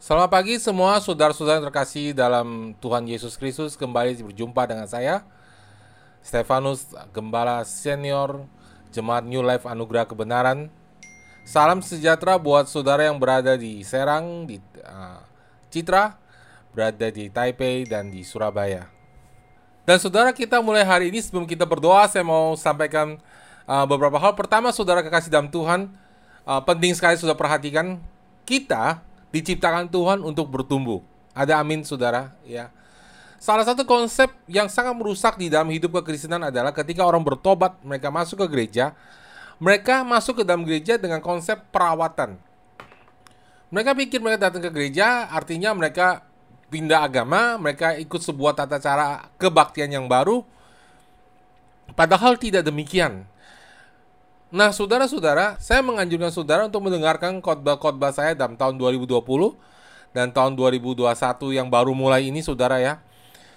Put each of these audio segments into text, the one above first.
Selamat pagi semua saudara-saudara yang terkasih dalam Tuhan Yesus Kristus. Kembali berjumpa dengan saya Stefanus, Gembala Senior Jemaat New Life Anugerah Kebenaran. Salam sejahtera buat saudara yang berada di Serang, di uh, Citra Berada di Taipei dan di Surabaya. Dan saudara kita mulai hari ini sebelum kita berdoa Saya mau sampaikan uh, beberapa hal. Pertama saudara kekasih dalam Tuhan uh, Penting sekali sudah perhatikan Kita diciptakan Tuhan untuk bertumbuh. Ada amin saudara ya. Salah satu konsep yang sangat merusak di dalam hidup kekristenan adalah ketika orang bertobat, mereka masuk ke gereja, mereka masuk ke dalam gereja dengan konsep perawatan. Mereka pikir mereka datang ke gereja, artinya mereka pindah agama, mereka ikut sebuah tata cara kebaktian yang baru. Padahal tidak demikian. Nah, saudara-saudara, saya menganjurkan saudara untuk mendengarkan khotbah-khotbah saya dalam tahun 2020 dan tahun 2021 yang baru mulai ini, saudara ya.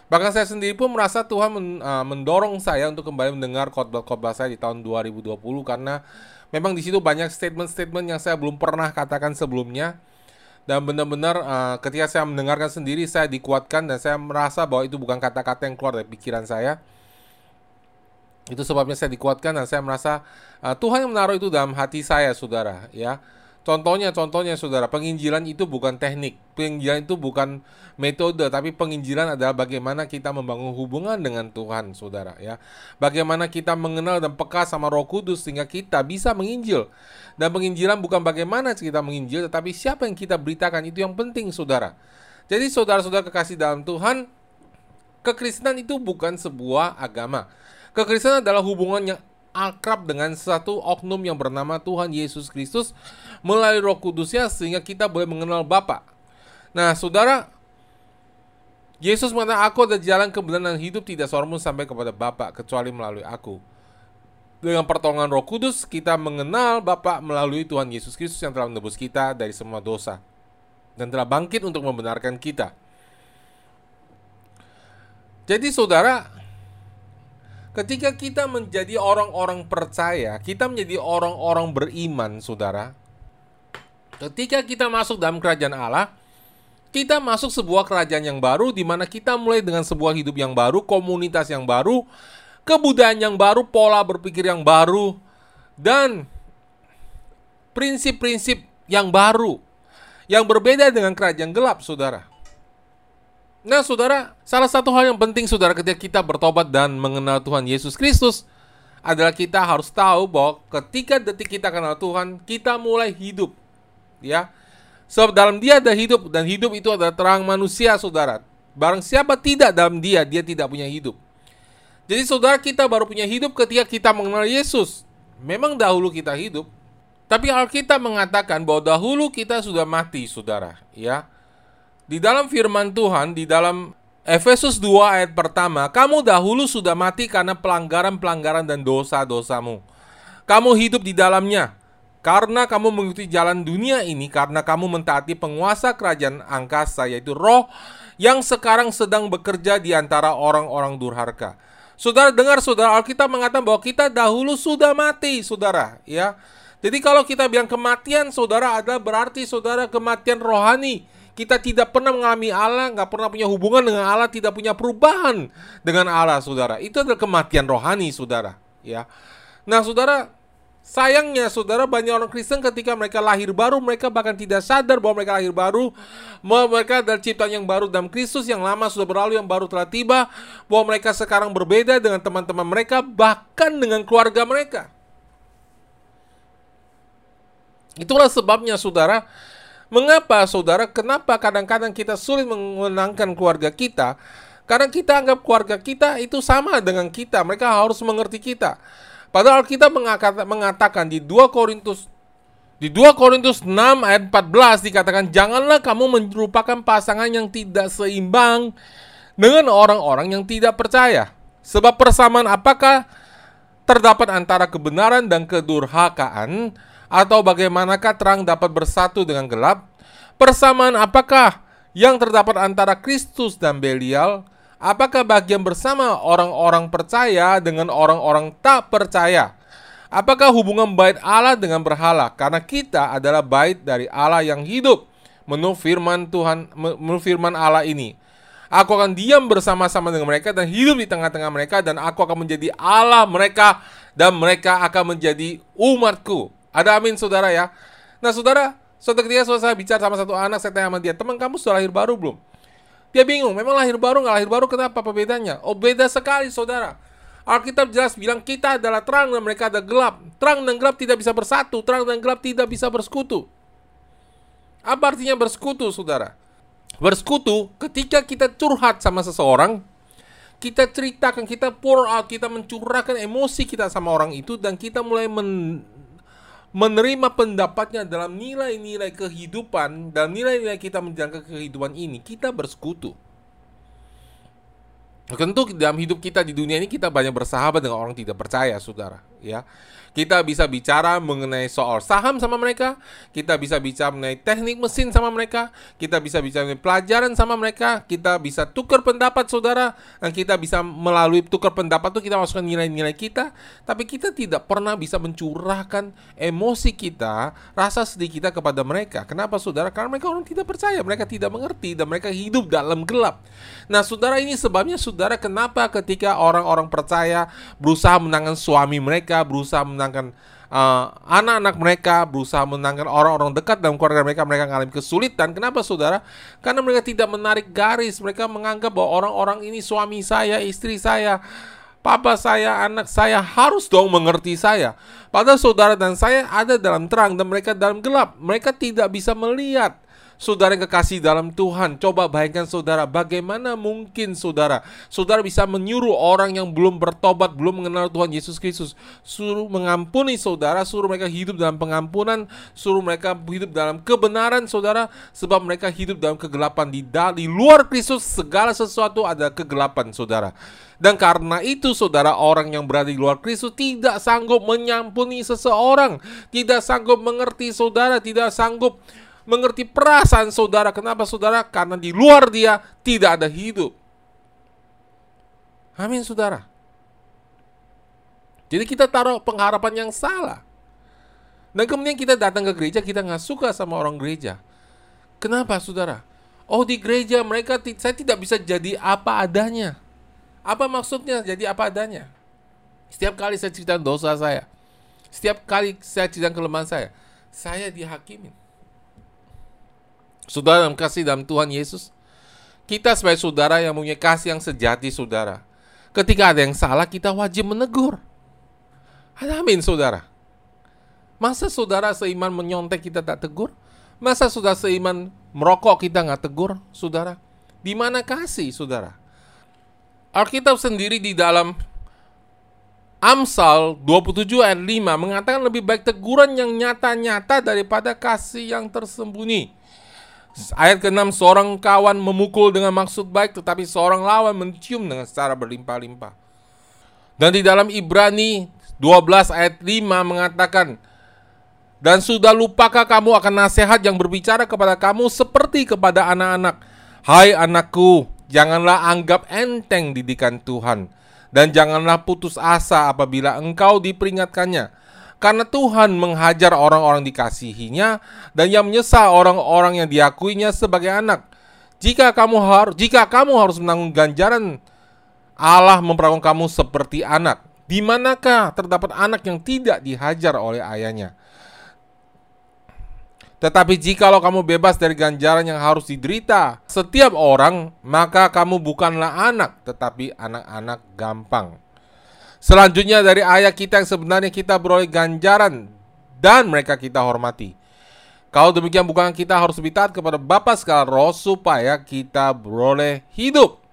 Bahkan saya sendiri pun merasa Tuhan uh, mendorong saya untuk kembali mendengar khotbah-khotbah saya di tahun 2020 karena memang di situ banyak statement-statement yang saya belum pernah katakan sebelumnya. Dan benar-benar uh, ketika saya mendengarkan sendiri saya dikuatkan dan saya merasa bahwa itu bukan kata-kata yang keluar dari pikiran saya itu sebabnya saya dikuatkan dan saya merasa uh, Tuhan yang menaruh itu dalam hati saya, saudara. Ya, contohnya, contohnya, saudara, penginjilan itu bukan teknik, penginjilan itu bukan metode, tapi penginjilan adalah bagaimana kita membangun hubungan dengan Tuhan, saudara. Ya, bagaimana kita mengenal dan peka sama Roh Kudus sehingga kita bisa menginjil. Dan penginjilan bukan bagaimana kita menginjil, tetapi siapa yang kita beritakan itu yang penting, saudara. Jadi, saudara-saudara kekasih dalam Tuhan, kekristenan itu bukan sebuah agama Kekristenan adalah hubungan yang akrab dengan satu oknum yang bernama Tuhan Yesus Kristus melalui Roh Kudusnya sehingga kita boleh mengenal Bapa. Nah, saudara, Yesus mengatakan aku ada jalan kebenaran dan hidup tidak seorang pun sampai kepada Bapa kecuali melalui aku. Dengan pertolongan Roh Kudus kita mengenal Bapa melalui Tuhan Yesus Kristus yang telah menebus kita dari semua dosa dan telah bangkit untuk membenarkan kita. Jadi saudara, Ketika kita menjadi orang-orang percaya, kita menjadi orang-orang beriman, saudara. Ketika kita masuk dalam kerajaan Allah, kita masuk sebuah kerajaan yang baru di mana kita mulai dengan sebuah hidup yang baru, komunitas yang baru, kebudayaan yang baru, pola berpikir yang baru, dan prinsip-prinsip yang baru yang berbeda dengan kerajaan gelap, saudara. Nah, saudara, salah satu hal yang penting saudara ketika kita bertobat dan mengenal Tuhan Yesus Kristus adalah kita harus tahu bahwa ketika detik kita kenal Tuhan, kita mulai hidup. Ya. Sebab dalam dia ada hidup dan hidup itu adalah terang manusia, saudara. Barang siapa tidak dalam dia, dia tidak punya hidup. Jadi saudara kita baru punya hidup ketika kita mengenal Yesus. Memang dahulu kita hidup, tapi Alkitab mengatakan bahwa dahulu kita sudah mati, saudara. Ya, di dalam firman Tuhan, di dalam Efesus 2 ayat pertama, kamu dahulu sudah mati karena pelanggaran-pelanggaran dan dosa-dosamu. Kamu hidup di dalamnya, karena kamu mengikuti jalan dunia ini, karena kamu mentaati penguasa kerajaan angkasa, yaitu roh yang sekarang sedang bekerja di antara orang-orang durhaka. Saudara dengar, saudara Alkitab mengatakan bahwa kita dahulu sudah mati, saudara. Ya, jadi kalau kita bilang kematian, saudara adalah berarti saudara kematian rohani kita tidak pernah mengalami Allah, nggak pernah punya hubungan dengan Allah, tidak punya perubahan dengan Allah, saudara. Itu adalah kematian rohani, saudara. Ya. Nah, saudara, sayangnya, saudara, banyak orang Kristen ketika mereka lahir baru, mereka bahkan tidak sadar bahwa mereka lahir baru, bahwa mereka adalah ciptaan yang baru dalam Kristus, yang lama sudah berlalu, yang baru telah tiba, bahwa mereka sekarang berbeda dengan teman-teman mereka, bahkan dengan keluarga mereka. Itulah sebabnya, saudara, Mengapa saudara? Kenapa kadang-kadang kita sulit mengenangkan keluarga kita? Karena kita anggap keluarga kita itu sama dengan kita. Mereka harus mengerti kita. Padahal kita mengatakan di 2 Korintus di 2 Korintus 6 ayat 14 dikatakan janganlah kamu merupakan pasangan yang tidak seimbang dengan orang-orang yang tidak percaya. Sebab persamaan apakah terdapat antara kebenaran dan kedurhakaan? Atau bagaimanakah terang dapat bersatu dengan gelap? Persamaan apakah yang terdapat antara Kristus dan Belial? Apakah bagian bersama orang-orang percaya dengan orang-orang tak percaya? Apakah hubungan bait Allah dengan berhala? Karena kita adalah bait dari Allah yang hidup. menurut firman Tuhan, menurut firman Allah ini. Aku akan diam bersama-sama dengan mereka dan hidup di tengah-tengah mereka dan aku akan menjadi Allah mereka dan mereka akan menjadi umatku. Ada amin saudara ya. Nah saudara, suatu ketika saya bicara sama satu anak, saya tanya sama dia, teman kamu sudah lahir baru belum? Dia bingung, memang lahir baru nggak lahir baru kenapa? Apa bedanya? Oh beda sekali saudara. Alkitab jelas bilang kita adalah terang dan mereka ada gelap. Terang dan gelap tidak bisa bersatu, terang dan gelap tidak bisa bersekutu. Apa artinya bersekutu, saudara? Bersekutu ketika kita curhat sama seseorang, kita ceritakan, kita pour out, kita mencurahkan emosi kita sama orang itu dan kita mulai men menerima pendapatnya dalam nilai-nilai kehidupan, dalam nilai-nilai kita menjalankan kehidupan ini, kita bersekutu. Tentu dalam hidup kita di dunia ini kita banyak bersahabat dengan orang tidak percaya, saudara. Ya, kita bisa bicara mengenai soal saham sama mereka, kita bisa bicara mengenai teknik mesin sama mereka, kita bisa bicara mengenai pelajaran sama mereka, kita bisa tukar pendapat saudara, dan kita bisa melalui tukar pendapat itu kita masukkan nilai-nilai kita, tapi kita tidak pernah bisa mencurahkan emosi kita, rasa sedih kita kepada mereka. Kenapa saudara? Karena mereka orang tidak percaya, mereka tidak mengerti, dan mereka hidup dalam gelap. Nah saudara ini sebabnya saudara kenapa ketika orang-orang percaya berusaha menangkan suami mereka, berusaha menangkan menenangkan uh, anak-anak mereka, berusaha menenangkan orang-orang dekat dalam keluarga mereka, mereka mengalami kesulitan. Kenapa saudara? Karena mereka tidak menarik garis, mereka menganggap bahwa orang-orang ini suami saya, istri saya, papa saya, anak saya harus dong mengerti saya. Padahal saudara dan saya ada dalam terang dan mereka dalam gelap. Mereka tidak bisa melihat Saudara yang kekasih dalam Tuhan, coba bayangkan saudara, bagaimana mungkin saudara, saudara bisa menyuruh orang yang belum bertobat, belum mengenal Tuhan Yesus Kristus, suruh mengampuni saudara, suruh mereka hidup dalam pengampunan, suruh mereka hidup dalam kebenaran saudara, sebab mereka hidup dalam kegelapan. Di, di luar Kristus, segala sesuatu ada kegelapan saudara. Dan karena itu saudara orang yang berada di luar Kristus tidak sanggup menyampuni seseorang, tidak sanggup mengerti saudara, tidak sanggup mengerti perasaan saudara. Kenapa saudara? Karena di luar dia tidak ada hidup. Amin saudara. Jadi kita taruh pengharapan yang salah. Dan kemudian kita datang ke gereja, kita nggak suka sama orang gereja. Kenapa saudara? Oh di gereja mereka saya tidak bisa jadi apa adanya. Apa maksudnya jadi apa adanya? Setiap kali saya cerita dosa saya, setiap kali saya cerita kelemahan saya, saya dihakimin. Saudara dalam kasih dalam Tuhan Yesus, kita sebagai saudara yang punya kasih yang sejati, saudara. Ketika ada yang salah, kita wajib menegur. Ada amin, saudara. Masa saudara seiman menyontek kita tak tegur? Masa saudara seiman merokok kita nggak tegur, saudara? Di mana kasih, saudara? Alkitab sendiri di dalam Amsal 27 ayat 5 mengatakan lebih baik teguran yang nyata-nyata daripada kasih yang tersembunyi. Ayat ke-6 seorang kawan memukul dengan maksud baik tetapi seorang lawan mencium dengan secara berlimpah-limpah. Dan di dalam Ibrani 12 ayat 5 mengatakan dan sudah lupakah kamu akan nasihat yang berbicara kepada kamu seperti kepada anak-anak. Hai anakku, janganlah anggap enteng didikan Tuhan dan janganlah putus asa apabila engkau diperingatkannya karena Tuhan menghajar orang-orang dikasihinya dan yang menyesal orang-orang yang diakuinya sebagai anak. Jika kamu harus jika kamu harus menanggung ganjaran Allah memperlakukan kamu seperti anak. Di manakah terdapat anak yang tidak dihajar oleh ayahnya? Tetapi jikalau kamu bebas dari ganjaran yang harus diderita setiap orang, maka kamu bukanlah anak, tetapi anak-anak gampang. Selanjutnya dari ayat kita yang sebenarnya kita beroleh ganjaran dan mereka kita hormati. Kalau demikian bukan kita harus lebih taat kepada Bapa segala roh supaya kita beroleh hidup.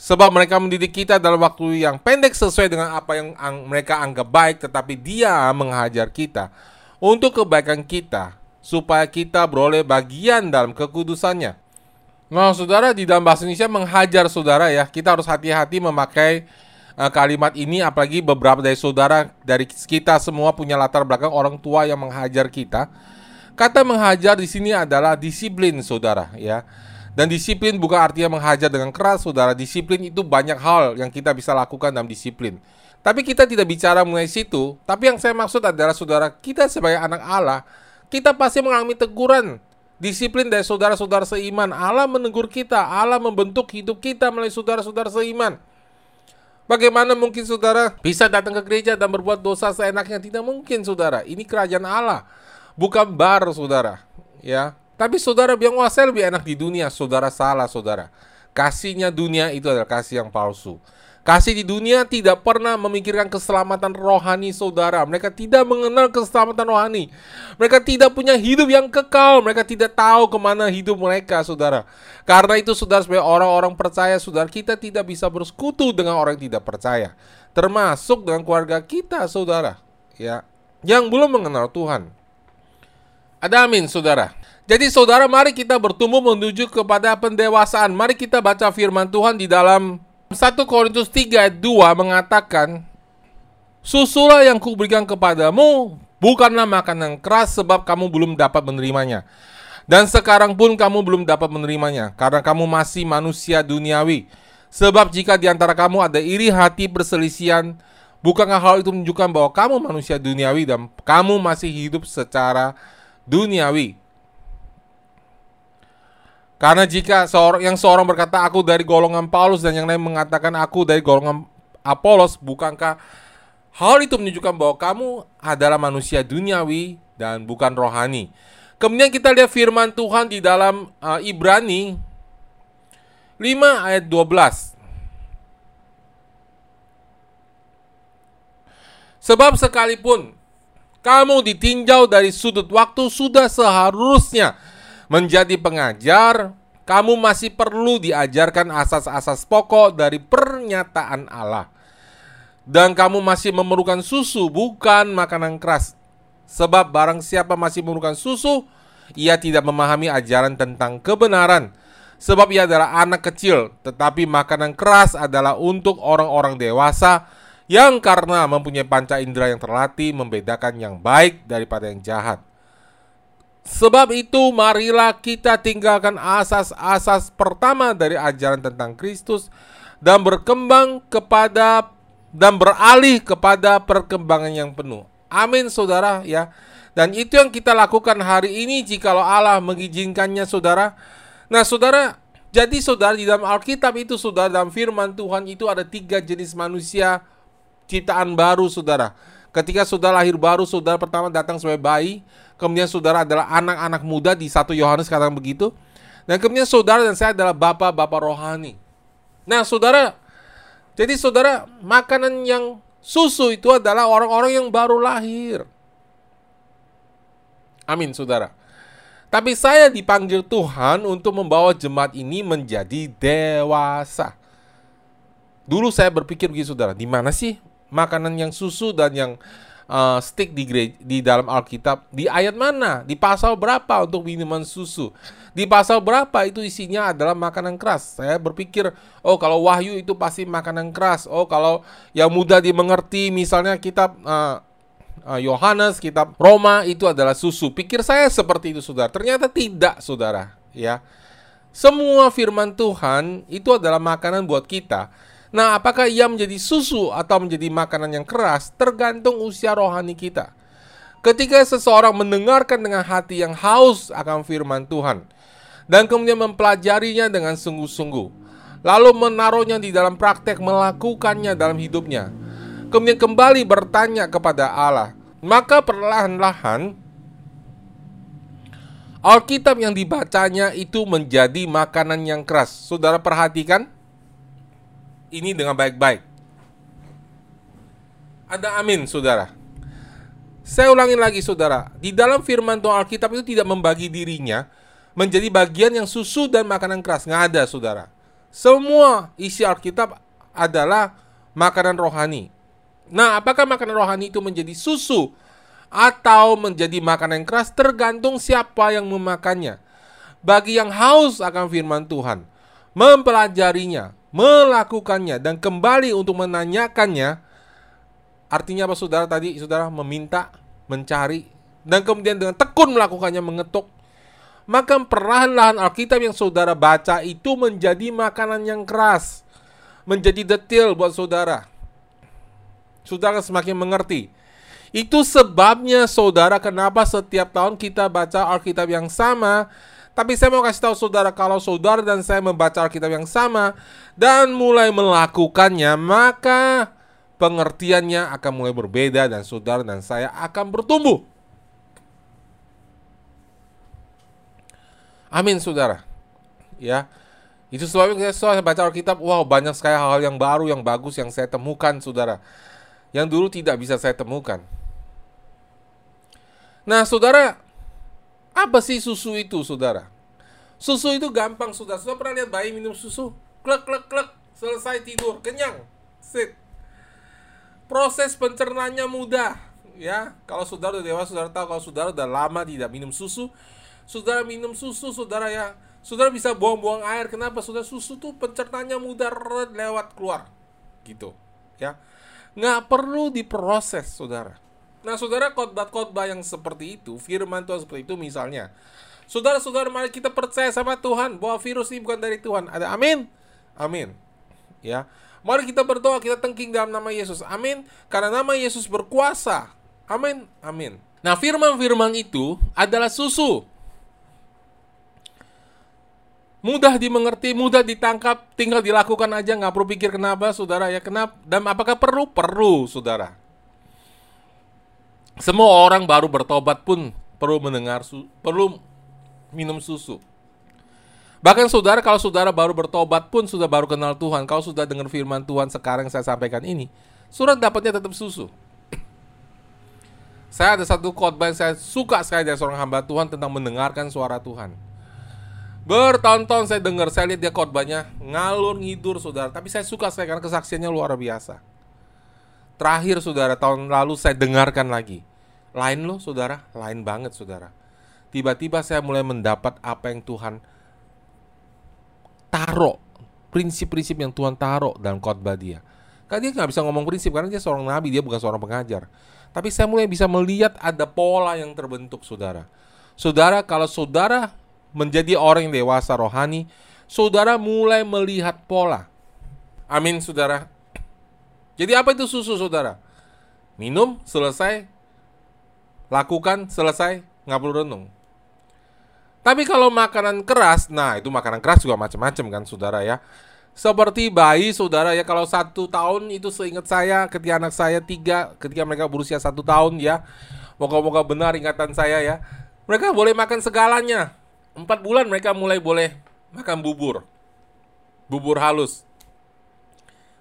Sebab mereka mendidik kita dalam waktu yang pendek sesuai dengan apa yang mereka anggap baik tetapi dia menghajar kita untuk kebaikan kita supaya kita beroleh bagian dalam kekudusannya. Nah, saudara di dalam bahasa Indonesia menghajar saudara ya. Kita harus hati-hati memakai uh, kalimat ini apalagi beberapa dari saudara dari kita semua punya latar belakang orang tua yang menghajar kita. Kata menghajar di sini adalah disiplin saudara ya. Dan disiplin bukan artinya menghajar dengan keras saudara. Disiplin itu banyak hal yang kita bisa lakukan dalam disiplin. Tapi kita tidak bicara mengenai situ. Tapi yang saya maksud adalah saudara kita sebagai anak Allah kita pasti mengalami teguran. Disiplin dari saudara-saudara seiman. Allah menegur kita, Allah membentuk hidup kita melalui saudara-saudara seiman. Bagaimana mungkin saudara bisa datang ke gereja dan berbuat dosa seenaknya? Tidak mungkin saudara. Ini kerajaan Allah, bukan bar saudara. Ya, tapi saudara bilang wah saya lebih enak di dunia. Saudara salah saudara. Kasihnya dunia itu adalah kasih yang palsu. Kasih di dunia tidak pernah memikirkan keselamatan rohani saudara. Mereka tidak mengenal keselamatan rohani. Mereka tidak punya hidup yang kekal. Mereka tidak tahu ke mana hidup mereka, saudara. Karena itu, saudara, sebagai orang-orang percaya, saudara, kita tidak bisa bersekutu dengan orang yang tidak percaya. Termasuk dengan keluarga kita, saudara. Ya, yang belum mengenal Tuhan. Ada amin, saudara. Jadi saudara, mari kita bertumbuh menuju kepada pendewasaan. Mari kita baca firman Tuhan di dalam 1 Korintus 3 ayat 2 mengatakan, Susulah yang kuberikan kepadamu bukanlah makanan keras sebab kamu belum dapat menerimanya. Dan sekarang pun kamu belum dapat menerimanya karena kamu masih manusia duniawi. Sebab jika di antara kamu ada iri hati perselisihan, bukankah hal itu menunjukkan bahwa kamu manusia duniawi dan kamu masih hidup secara duniawi? Karena jika seorang yang seorang berkata aku dari golongan Paulus dan yang lain mengatakan aku dari golongan Apolos, bukankah hal itu menunjukkan bahwa kamu adalah manusia duniawi dan bukan rohani? Kemudian kita lihat firman Tuhan di dalam uh, Ibrani 5 ayat 12. Sebab sekalipun kamu ditinjau dari sudut waktu sudah seharusnya menjadi pengajar, kamu masih perlu diajarkan asas-asas pokok dari pernyataan Allah. Dan kamu masih memerlukan susu, bukan makanan keras. Sebab barang siapa masih memerlukan susu, ia tidak memahami ajaran tentang kebenaran. Sebab ia adalah anak kecil, tetapi makanan keras adalah untuk orang-orang dewasa yang karena mempunyai panca indera yang terlatih membedakan yang baik daripada yang jahat. Sebab itu marilah kita tinggalkan asas-asas pertama dari ajaran tentang Kristus dan berkembang kepada dan beralih kepada perkembangan yang penuh. Amin saudara ya. Dan itu yang kita lakukan hari ini jikalau Allah mengizinkannya saudara. Nah saudara, jadi saudara di dalam Alkitab itu saudara dalam firman Tuhan itu ada tiga jenis manusia ciptaan baru saudara. Ketika saudara lahir baru, saudara pertama datang sebagai bayi, kemudian saudara adalah anak-anak muda di satu Yohanes katakan begitu. Dan kemudian saudara dan saya adalah bapak-bapak rohani. Nah, saudara, jadi saudara, makanan yang susu itu adalah orang-orang yang baru lahir. Amin, saudara. Tapi saya dipanggil Tuhan untuk membawa jemaat ini menjadi dewasa. Dulu saya berpikir begitu, saudara, di mana sih makanan yang susu dan yang uh, stick di gereja, di dalam Alkitab di ayat mana di pasal berapa untuk minuman susu di pasal berapa itu isinya adalah makanan keras saya berpikir oh kalau Wahyu itu pasti makanan keras oh kalau yang mudah dimengerti misalnya kitab uh, Yohanes, uh, kitab Roma itu adalah susu. Pikir saya seperti itu, saudara. Ternyata tidak, saudara. Ya, semua firman Tuhan itu adalah makanan buat kita Nah, apakah ia menjadi susu atau menjadi makanan yang keras tergantung usia rohani kita. Ketika seseorang mendengarkan dengan hati yang haus akan firman Tuhan dan kemudian mempelajarinya dengan sungguh-sungguh, lalu menaruhnya di dalam praktek melakukannya dalam hidupnya, kemudian kembali bertanya kepada Allah, maka perlahan-lahan Alkitab yang dibacanya itu menjadi makanan yang keras. Saudara perhatikan, ini dengan baik-baik. Ada amin, saudara. Saya ulangi lagi, saudara. Di dalam firman Tuhan Alkitab itu tidak membagi dirinya menjadi bagian yang susu dan makanan keras. Nggak ada, saudara. Semua isi Alkitab adalah makanan rohani. Nah, apakah makanan rohani itu menjadi susu atau menjadi makanan yang keras tergantung siapa yang memakannya. Bagi yang haus akan firman Tuhan, mempelajarinya, melakukannya dan kembali untuk menanyakannya artinya apa saudara? Tadi saudara meminta mencari dan kemudian dengan tekun melakukannya mengetuk. Maka perlahan-lahan Alkitab yang saudara baca itu menjadi makanan yang keras menjadi detail buat saudara. Saudara semakin mengerti. Itu sebabnya saudara kenapa setiap tahun kita baca Alkitab yang sama. Tapi saya mau kasih tahu saudara kalau saudara dan saya membaca Alkitab yang sama dan mulai melakukannya, maka pengertiannya akan mulai berbeda dan saudara dan saya akan bertumbuh. Amin saudara. Ya. Itu sebabnya saya baca Alkitab, wow banyak sekali hal-hal yang baru, yang bagus yang saya temukan saudara. Yang dulu tidak bisa saya temukan. Nah saudara, apa sih susu itu saudara? Susu itu gampang saudara. Sudah pernah lihat bayi minum susu? Klek, klek, klek. Selesai tidur, kenyang. Sit. Proses pencernanya mudah. Ya, kalau saudara udah dewasa, saudara tahu kalau saudara udah lama tidak minum susu, saudara minum susu, saudara ya, saudara bisa buang-buang air. Kenapa? Saudara susu tuh pencernanya mudah lewat keluar, gitu, ya. Nggak perlu diproses, saudara. Nah, saudara khotbah-khotbah yang seperti itu, firman Tuhan seperti itu misalnya. Saudara-saudara, mari kita percaya sama Tuhan bahwa virus ini bukan dari Tuhan. Ada amin? Amin. Ya. Mari kita berdoa, kita tengking dalam nama Yesus. Amin. Karena nama Yesus berkuasa. Amin. Amin. Nah, firman-firman itu adalah susu mudah dimengerti, mudah ditangkap, tinggal dilakukan aja, nggak perlu pikir kenapa, saudara ya kenapa, dan apakah perlu? Perlu, saudara. Semua orang baru bertobat pun perlu mendengar, perlu minum susu. Bahkan saudara, kalau saudara baru bertobat pun sudah baru kenal Tuhan, kalau sudah dengar firman Tuhan sekarang saya sampaikan ini, surat dapatnya tetap susu. Saya ada satu khotbah yang saya suka sekali dari seorang hamba Tuhan tentang mendengarkan suara Tuhan Bertonton saya dengar, saya lihat dia khotbahnya ngalur ngidur saudara. Tapi saya suka saya karena kesaksiannya luar biasa. Terakhir saudara tahun lalu saya dengarkan lagi. Lain loh saudara, lain banget saudara. Tiba-tiba saya mulai mendapat apa yang Tuhan taruh. Prinsip-prinsip yang Tuhan taruh dalam khotbah dia. Karena dia nggak bisa ngomong prinsip karena dia seorang nabi, dia bukan seorang pengajar. Tapi saya mulai bisa melihat ada pola yang terbentuk saudara. Saudara, kalau saudara menjadi orang yang dewasa rohani, saudara mulai melihat pola. Amin, saudara. Jadi apa itu susu, saudara? Minum, selesai. Lakukan, selesai. Nggak perlu renung. Tapi kalau makanan keras, nah itu makanan keras juga macam-macam kan, saudara ya. Seperti bayi, saudara ya, kalau satu tahun itu seingat saya, ketika anak saya tiga, ketika mereka berusia satu tahun ya, moga-moga benar ingatan saya ya, mereka boleh makan segalanya, Empat bulan mereka mulai boleh makan bubur. Bubur halus.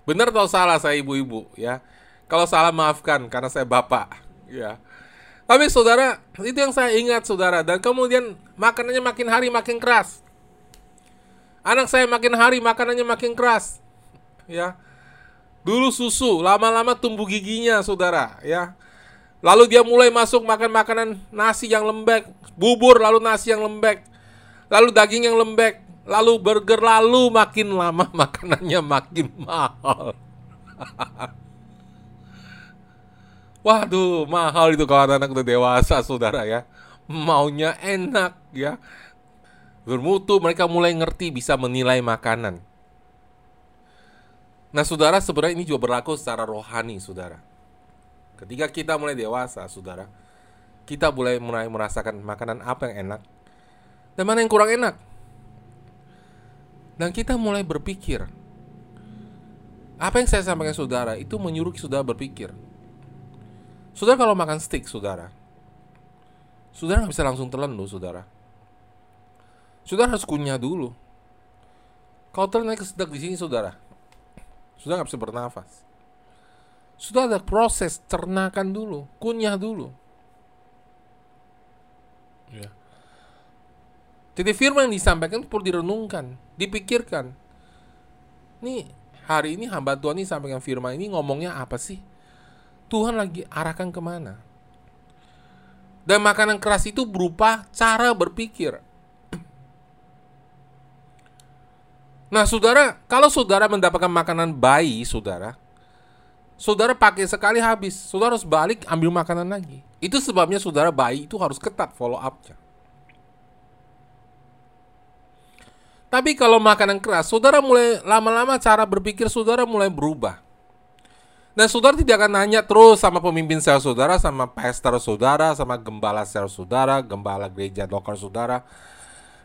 Benar atau salah saya ibu-ibu ya. Kalau salah maafkan karena saya bapak ya. Tapi saudara, itu yang saya ingat saudara. Dan kemudian makanannya makin hari makin keras. Anak saya makin hari makanannya makin keras. Ya. Dulu susu, lama-lama tumbuh giginya saudara ya. Lalu dia mulai masuk makan makanan nasi yang lembek, bubur lalu nasi yang lembek lalu daging yang lembek, lalu burger, lalu makin lama makanannya makin mahal. Waduh, mahal itu kalau anak udah dewasa, saudara ya. Maunya enak ya. Bermutu, mereka mulai ngerti bisa menilai makanan. Nah, saudara, sebenarnya ini juga berlaku secara rohani, saudara. Ketika kita mulai dewasa, saudara, kita mulai merasakan makanan apa yang enak, dan mana yang kurang enak. Dan kita mulai berpikir, apa yang saya sampaikan saudara itu menyuruh saudara berpikir. Saudara kalau makan steak, saudara, saudara nggak bisa langsung telan loh, saudara. Saudara harus kunyah dulu. Kalau telan naik kesedak di sini, saudara, saudara nggak bisa bernafas. Sudah ada proses cernakan dulu, kunyah dulu. Ya. Jadi firman yang disampaikan perlu direnungkan, dipikirkan. Nih, hari ini hamba Tuhan ini sampaikan firman ini ngomongnya apa sih? Tuhan lagi arahkan ke mana? Dan makanan keras itu berupa cara berpikir. Nah, saudara, kalau saudara mendapatkan makanan bayi, saudara, saudara pakai sekali habis, saudara harus balik ambil makanan lagi. Itu sebabnya saudara bayi itu harus ketat follow up-nya. Tapi kalau makanan keras, saudara mulai lama-lama cara berpikir saudara mulai berubah. Dan saudara tidak akan nanya terus sama pemimpin sel saudara, sama pastor saudara, sama gembala sel saudara, gembala gereja lokal saudara.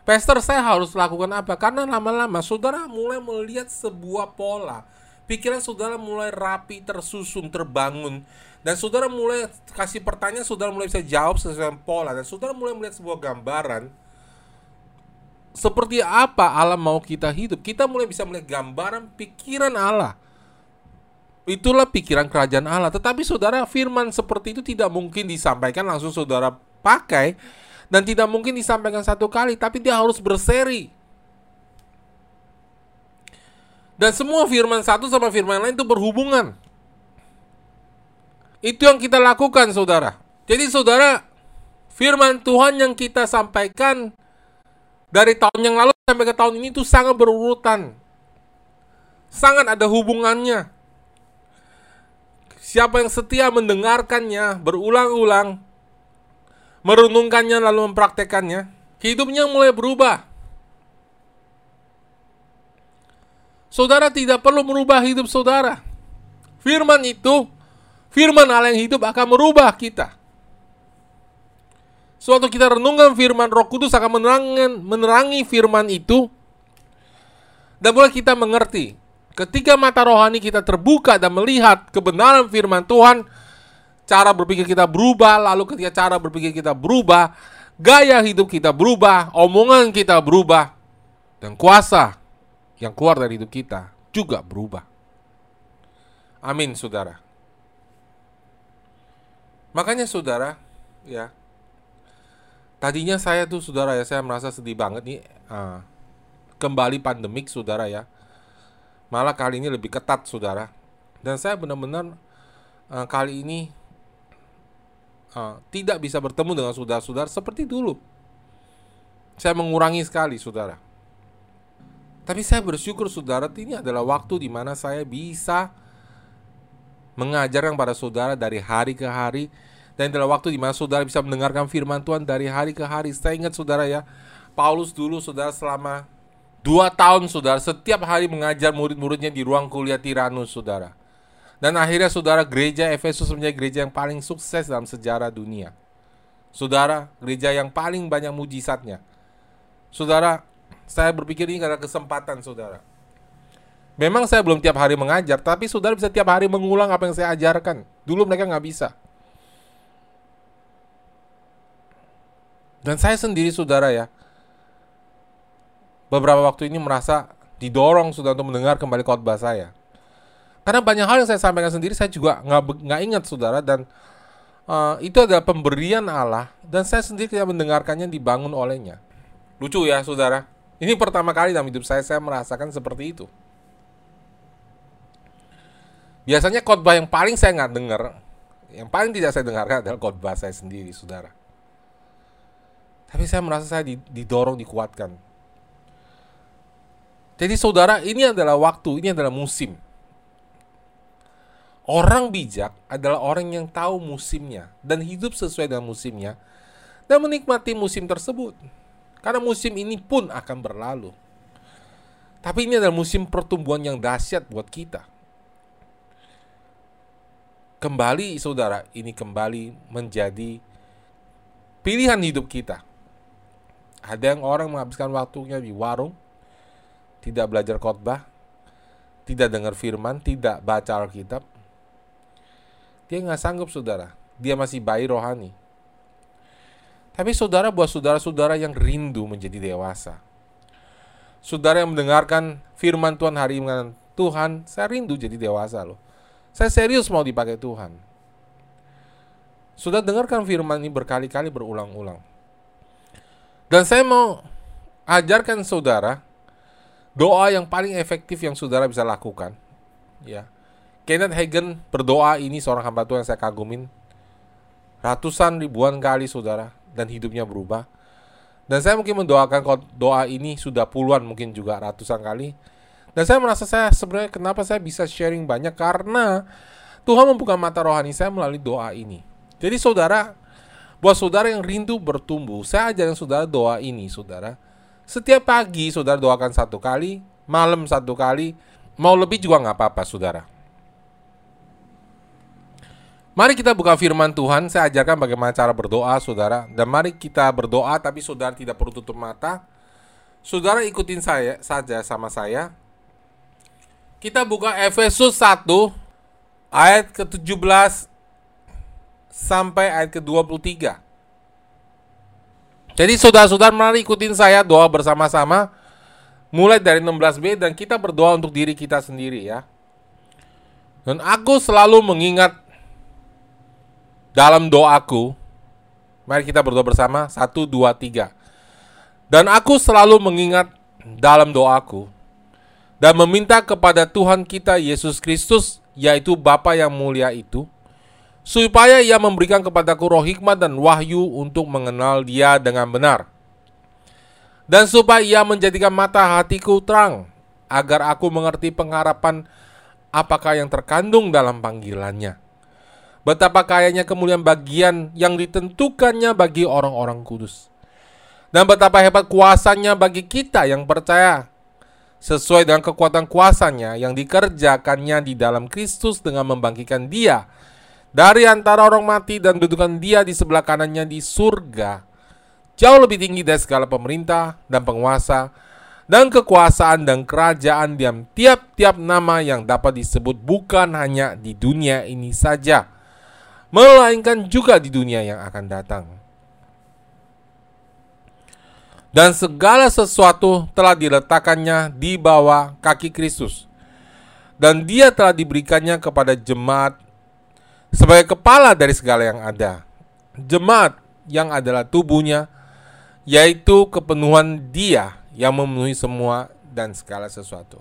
Pastor saya harus lakukan apa? Karena lama-lama saudara mulai melihat sebuah pola. Pikiran saudara mulai rapi, tersusun, terbangun. Dan saudara mulai kasih pertanyaan, saudara mulai bisa jawab sesuai pola. Dan saudara mulai melihat sebuah gambaran seperti apa Allah mau kita hidup. Kita mulai bisa melihat gambaran pikiran Allah. Itulah pikiran kerajaan Allah. Tetapi saudara, firman seperti itu tidak mungkin disampaikan langsung saudara pakai dan tidak mungkin disampaikan satu kali, tapi dia harus berseri. Dan semua firman satu sama firman lain itu berhubungan. Itu yang kita lakukan, saudara. Jadi, saudara, firman Tuhan yang kita sampaikan dari tahun yang lalu sampai ke tahun ini itu sangat berurutan. Sangat ada hubungannya. Siapa yang setia mendengarkannya berulang-ulang, merenungkannya lalu mempraktekannya, hidupnya mulai berubah. Saudara tidak perlu merubah hidup saudara. Firman itu, firman Allah yang hidup akan merubah kita. Suatu kita renungkan firman Roh Kudus akan menerangi, menerangi firman itu dan boleh kita mengerti. Ketika mata rohani kita terbuka dan melihat kebenaran firman Tuhan, cara berpikir kita berubah, lalu ketika cara berpikir kita berubah, gaya hidup kita berubah, omongan kita berubah, dan kuasa yang keluar dari hidup kita juga berubah. Amin, saudara. Makanya saudara, ya, Tadinya saya tuh saudara ya, saya merasa sedih banget nih. Uh, kembali pandemik saudara ya. Malah kali ini lebih ketat saudara. Dan saya benar-benar uh, kali ini uh, tidak bisa bertemu dengan saudara-saudara seperti dulu. Saya mengurangi sekali saudara. Tapi saya bersyukur saudara ini adalah waktu di mana saya bisa mengajarkan pada saudara dari hari ke hari dan adalah waktu di mana saudara bisa mendengarkan firman Tuhan dari hari ke hari. Saya ingat saudara ya, Paulus dulu saudara selama dua tahun saudara setiap hari mengajar murid-muridnya di ruang kuliah Tiranus saudara. Dan akhirnya saudara gereja Efesus menjadi gereja yang paling sukses dalam sejarah dunia. Saudara, gereja yang paling banyak mujizatnya. Saudara, saya berpikir ini karena kesempatan saudara. Memang saya belum tiap hari mengajar, tapi saudara bisa tiap hari mengulang apa yang saya ajarkan. Dulu mereka nggak bisa. Dan saya sendiri saudara ya, beberapa waktu ini merasa didorong sudah untuk mendengar kembali khotbah saya. Karena banyak hal yang saya sampaikan sendiri saya juga nggak nggak ingat saudara dan uh, itu adalah pemberian Allah dan saya sendiri tidak mendengarkannya dibangun olehnya. Lucu ya saudara. Ini pertama kali dalam hidup saya saya merasakan seperti itu. Biasanya khotbah yang paling saya nggak dengar, yang paling tidak saya dengarkan adalah khotbah saya sendiri, saudara. Tapi saya merasa saya didorong, dikuatkan. Jadi saudara, ini adalah waktu, ini adalah musim. Orang bijak adalah orang yang tahu musimnya dan hidup sesuai dengan musimnya dan menikmati musim tersebut. Karena musim ini pun akan berlalu. Tapi ini adalah musim pertumbuhan yang dahsyat buat kita. Kembali saudara, ini kembali menjadi pilihan hidup kita ada yang orang menghabiskan waktunya di warung, tidak belajar khotbah, tidak dengar firman, tidak baca Alkitab. Dia nggak sanggup saudara. Dia masih bayi rohani. Tapi saudara buat saudara-saudara yang rindu menjadi dewasa. Saudara yang mendengarkan firman Tuhan hari ini Tuhan, saya rindu jadi dewasa loh. Saya serius mau dipakai Tuhan. Sudah dengarkan firman ini berkali-kali berulang-ulang. Dan saya mau ajarkan saudara doa yang paling efektif yang saudara bisa lakukan. Ya. Kenneth Hagen berdoa ini seorang hamba Tuhan yang saya kagumin ratusan ribuan kali saudara dan hidupnya berubah. Dan saya mungkin mendoakan doa ini sudah puluhan mungkin juga ratusan kali. Dan saya merasa saya sebenarnya kenapa saya bisa sharing banyak karena Tuhan membuka mata rohani saya melalui doa ini. Jadi saudara, Buat saudara yang rindu bertumbuh, saya ajarkan saudara doa ini, saudara. Setiap pagi saudara doakan satu kali, malam satu kali, mau lebih juga nggak apa-apa, saudara. Mari kita buka firman Tuhan, saya ajarkan bagaimana cara berdoa, saudara. Dan mari kita berdoa, tapi saudara tidak perlu tutup mata. Saudara ikutin saya saja sama saya. Kita buka Efesus 1 ayat ke-17 sampai ayat ke-23. Jadi saudara-saudara mari ikutin saya doa bersama-sama mulai dari 16b dan kita berdoa untuk diri kita sendiri ya. Dan aku selalu mengingat dalam doaku. Mari kita berdoa bersama. Satu, dua, tiga. Dan aku selalu mengingat dalam doaku dan meminta kepada Tuhan kita Yesus Kristus, yaitu Bapa yang mulia itu, supaya ia memberikan kepadaku roh hikmat dan wahyu untuk mengenal dia dengan benar. Dan supaya ia menjadikan mata hatiku terang, agar aku mengerti pengharapan apakah yang terkandung dalam panggilannya Betapa kayanya kemuliaan bagian yang ditentukannya bagi orang-orang kudus. Dan betapa hebat kuasanya bagi kita yang percaya sesuai dengan kekuatan kuasanya yang dikerjakannya di dalam Kristus dengan membangkitkan dia dari antara orang mati dan dudukan dia di sebelah kanannya di surga jauh lebih tinggi dari segala pemerintah dan penguasa dan kekuasaan dan kerajaan diam tiap-tiap nama yang dapat disebut bukan hanya di dunia ini saja melainkan juga di dunia yang akan datang. Dan segala sesuatu telah diletakkannya di bawah kaki Kristus. Dan dia telah diberikannya kepada jemaat sebagai kepala dari segala yang ada. Jemaat yang adalah tubuhnya, yaitu kepenuhan dia yang memenuhi semua dan segala sesuatu.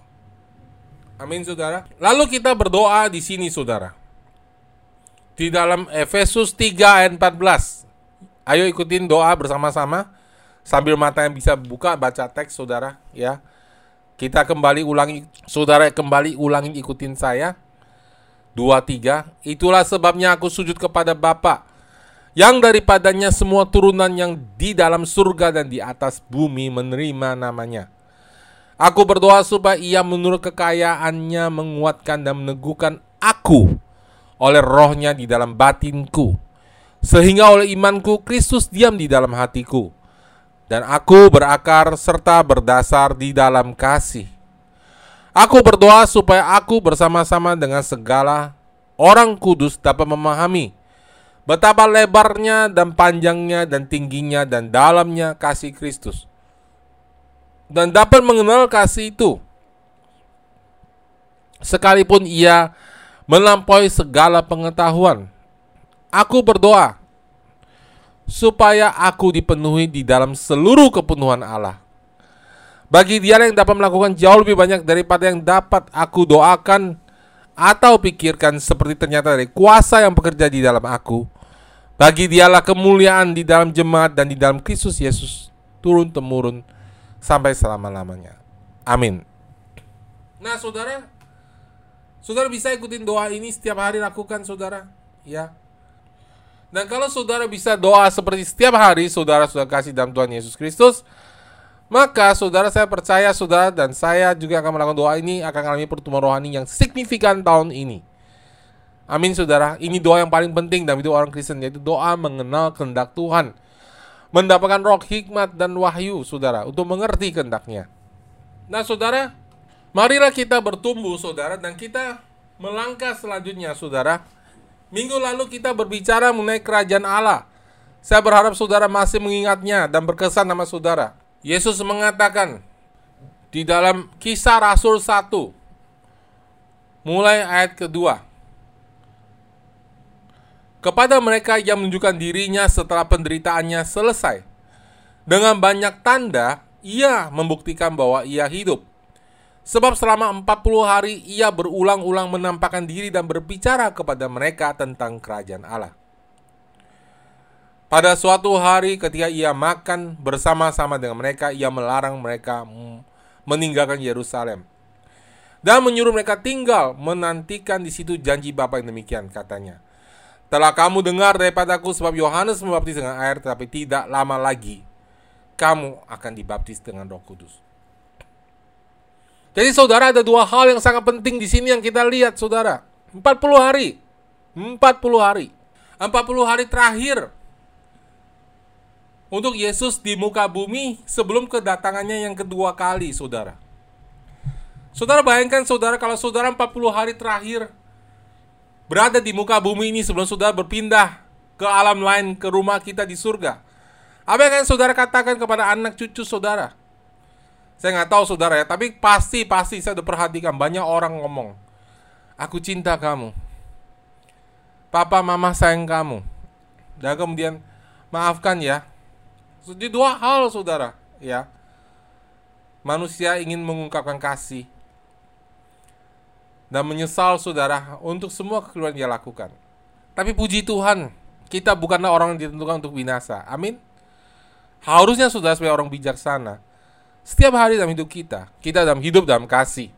Amin, saudara. Lalu kita berdoa di sini, saudara di dalam Efesus 3 ayat 14. Ayo ikutin doa bersama-sama sambil mata yang bisa buka baca teks saudara ya. Kita kembali ulangi saudara kembali ulangi ikutin saya. 2 3 Itulah sebabnya aku sujud kepada Bapa yang daripadanya semua turunan yang di dalam surga dan di atas bumi menerima namanya. Aku berdoa supaya ia menurut kekayaannya menguatkan dan meneguhkan aku oleh rohnya di dalam batinku, sehingga oleh imanku Kristus diam di dalam hatiku, dan aku berakar serta berdasar di dalam kasih. Aku berdoa supaya aku bersama-sama dengan segala orang kudus dapat memahami betapa lebarnya dan panjangnya dan tingginya dan dalamnya kasih Kristus. Dan dapat mengenal kasih itu. Sekalipun ia melampaui segala pengetahuan. Aku berdoa supaya aku dipenuhi di dalam seluruh kepenuhan Allah. Bagi dia yang dapat melakukan jauh lebih banyak daripada yang dapat aku doakan atau pikirkan seperti ternyata dari kuasa yang bekerja di dalam aku. Bagi dialah kemuliaan di dalam jemaat dan di dalam Kristus Yesus turun temurun sampai selama-lamanya. Amin. Nah, saudara, Saudara bisa ikutin doa ini setiap hari lakukan saudara, ya. Dan kalau saudara bisa doa seperti setiap hari saudara sudah kasih dalam Tuhan Yesus Kristus, maka saudara saya percaya saudara dan saya juga akan melakukan doa ini akan mengalami pertumbuhan rohani yang signifikan tahun ini. Amin saudara. Ini doa yang paling penting dalam hidup orang Kristen yaitu doa mengenal kehendak Tuhan. Mendapatkan roh hikmat dan wahyu saudara untuk mengerti kehendaknya. Nah saudara, Marilah kita bertumbuh saudara dan kita melangkah selanjutnya saudara. Minggu lalu kita berbicara mengenai kerajaan Allah. Saya berharap saudara masih mengingatnya dan berkesan nama saudara. Yesus mengatakan di dalam kisah Rasul 1 mulai ayat kedua kepada mereka yang menunjukkan dirinya setelah penderitaannya selesai. Dengan banyak tanda, ia membuktikan bahwa ia hidup. Sebab selama 40 hari ia berulang-ulang menampakkan diri dan berbicara kepada mereka tentang kerajaan Allah. Pada suatu hari ketika ia makan bersama-sama dengan mereka, ia melarang mereka meninggalkan Yerusalem. Dan menyuruh mereka tinggal menantikan di situ janji Bapa yang demikian katanya. Telah kamu dengar daripadaku sebab Yohanes membaptis dengan air tetapi tidak lama lagi kamu akan dibaptis dengan Roh Kudus. Jadi saudara ada dua hal yang sangat penting di sini yang kita lihat saudara. 40 hari. 40 hari. 40 hari terakhir untuk Yesus di muka bumi sebelum kedatangannya yang kedua kali, saudara. Saudara bayangkan saudara kalau saudara 40 hari terakhir berada di muka bumi ini sebelum saudara berpindah ke alam lain, ke rumah kita di surga. Apa yang saudara katakan kepada anak cucu saudara? Saya nggak tahu saudara ya, tapi pasti pasti saya udah perhatikan banyak orang ngomong, aku cinta kamu, papa mama sayang kamu, dan kemudian maafkan ya, jadi dua hal saudara, ya. Manusia ingin mengungkapkan kasih dan menyesal saudara untuk semua kekeliruan dia lakukan. Tapi puji Tuhan, kita bukanlah orang yang ditentukan untuk binasa. Amin. Harusnya saudara sebagai orang bijaksana, setiap hari dalam hidup kita, kita dalam hidup dalam kasih.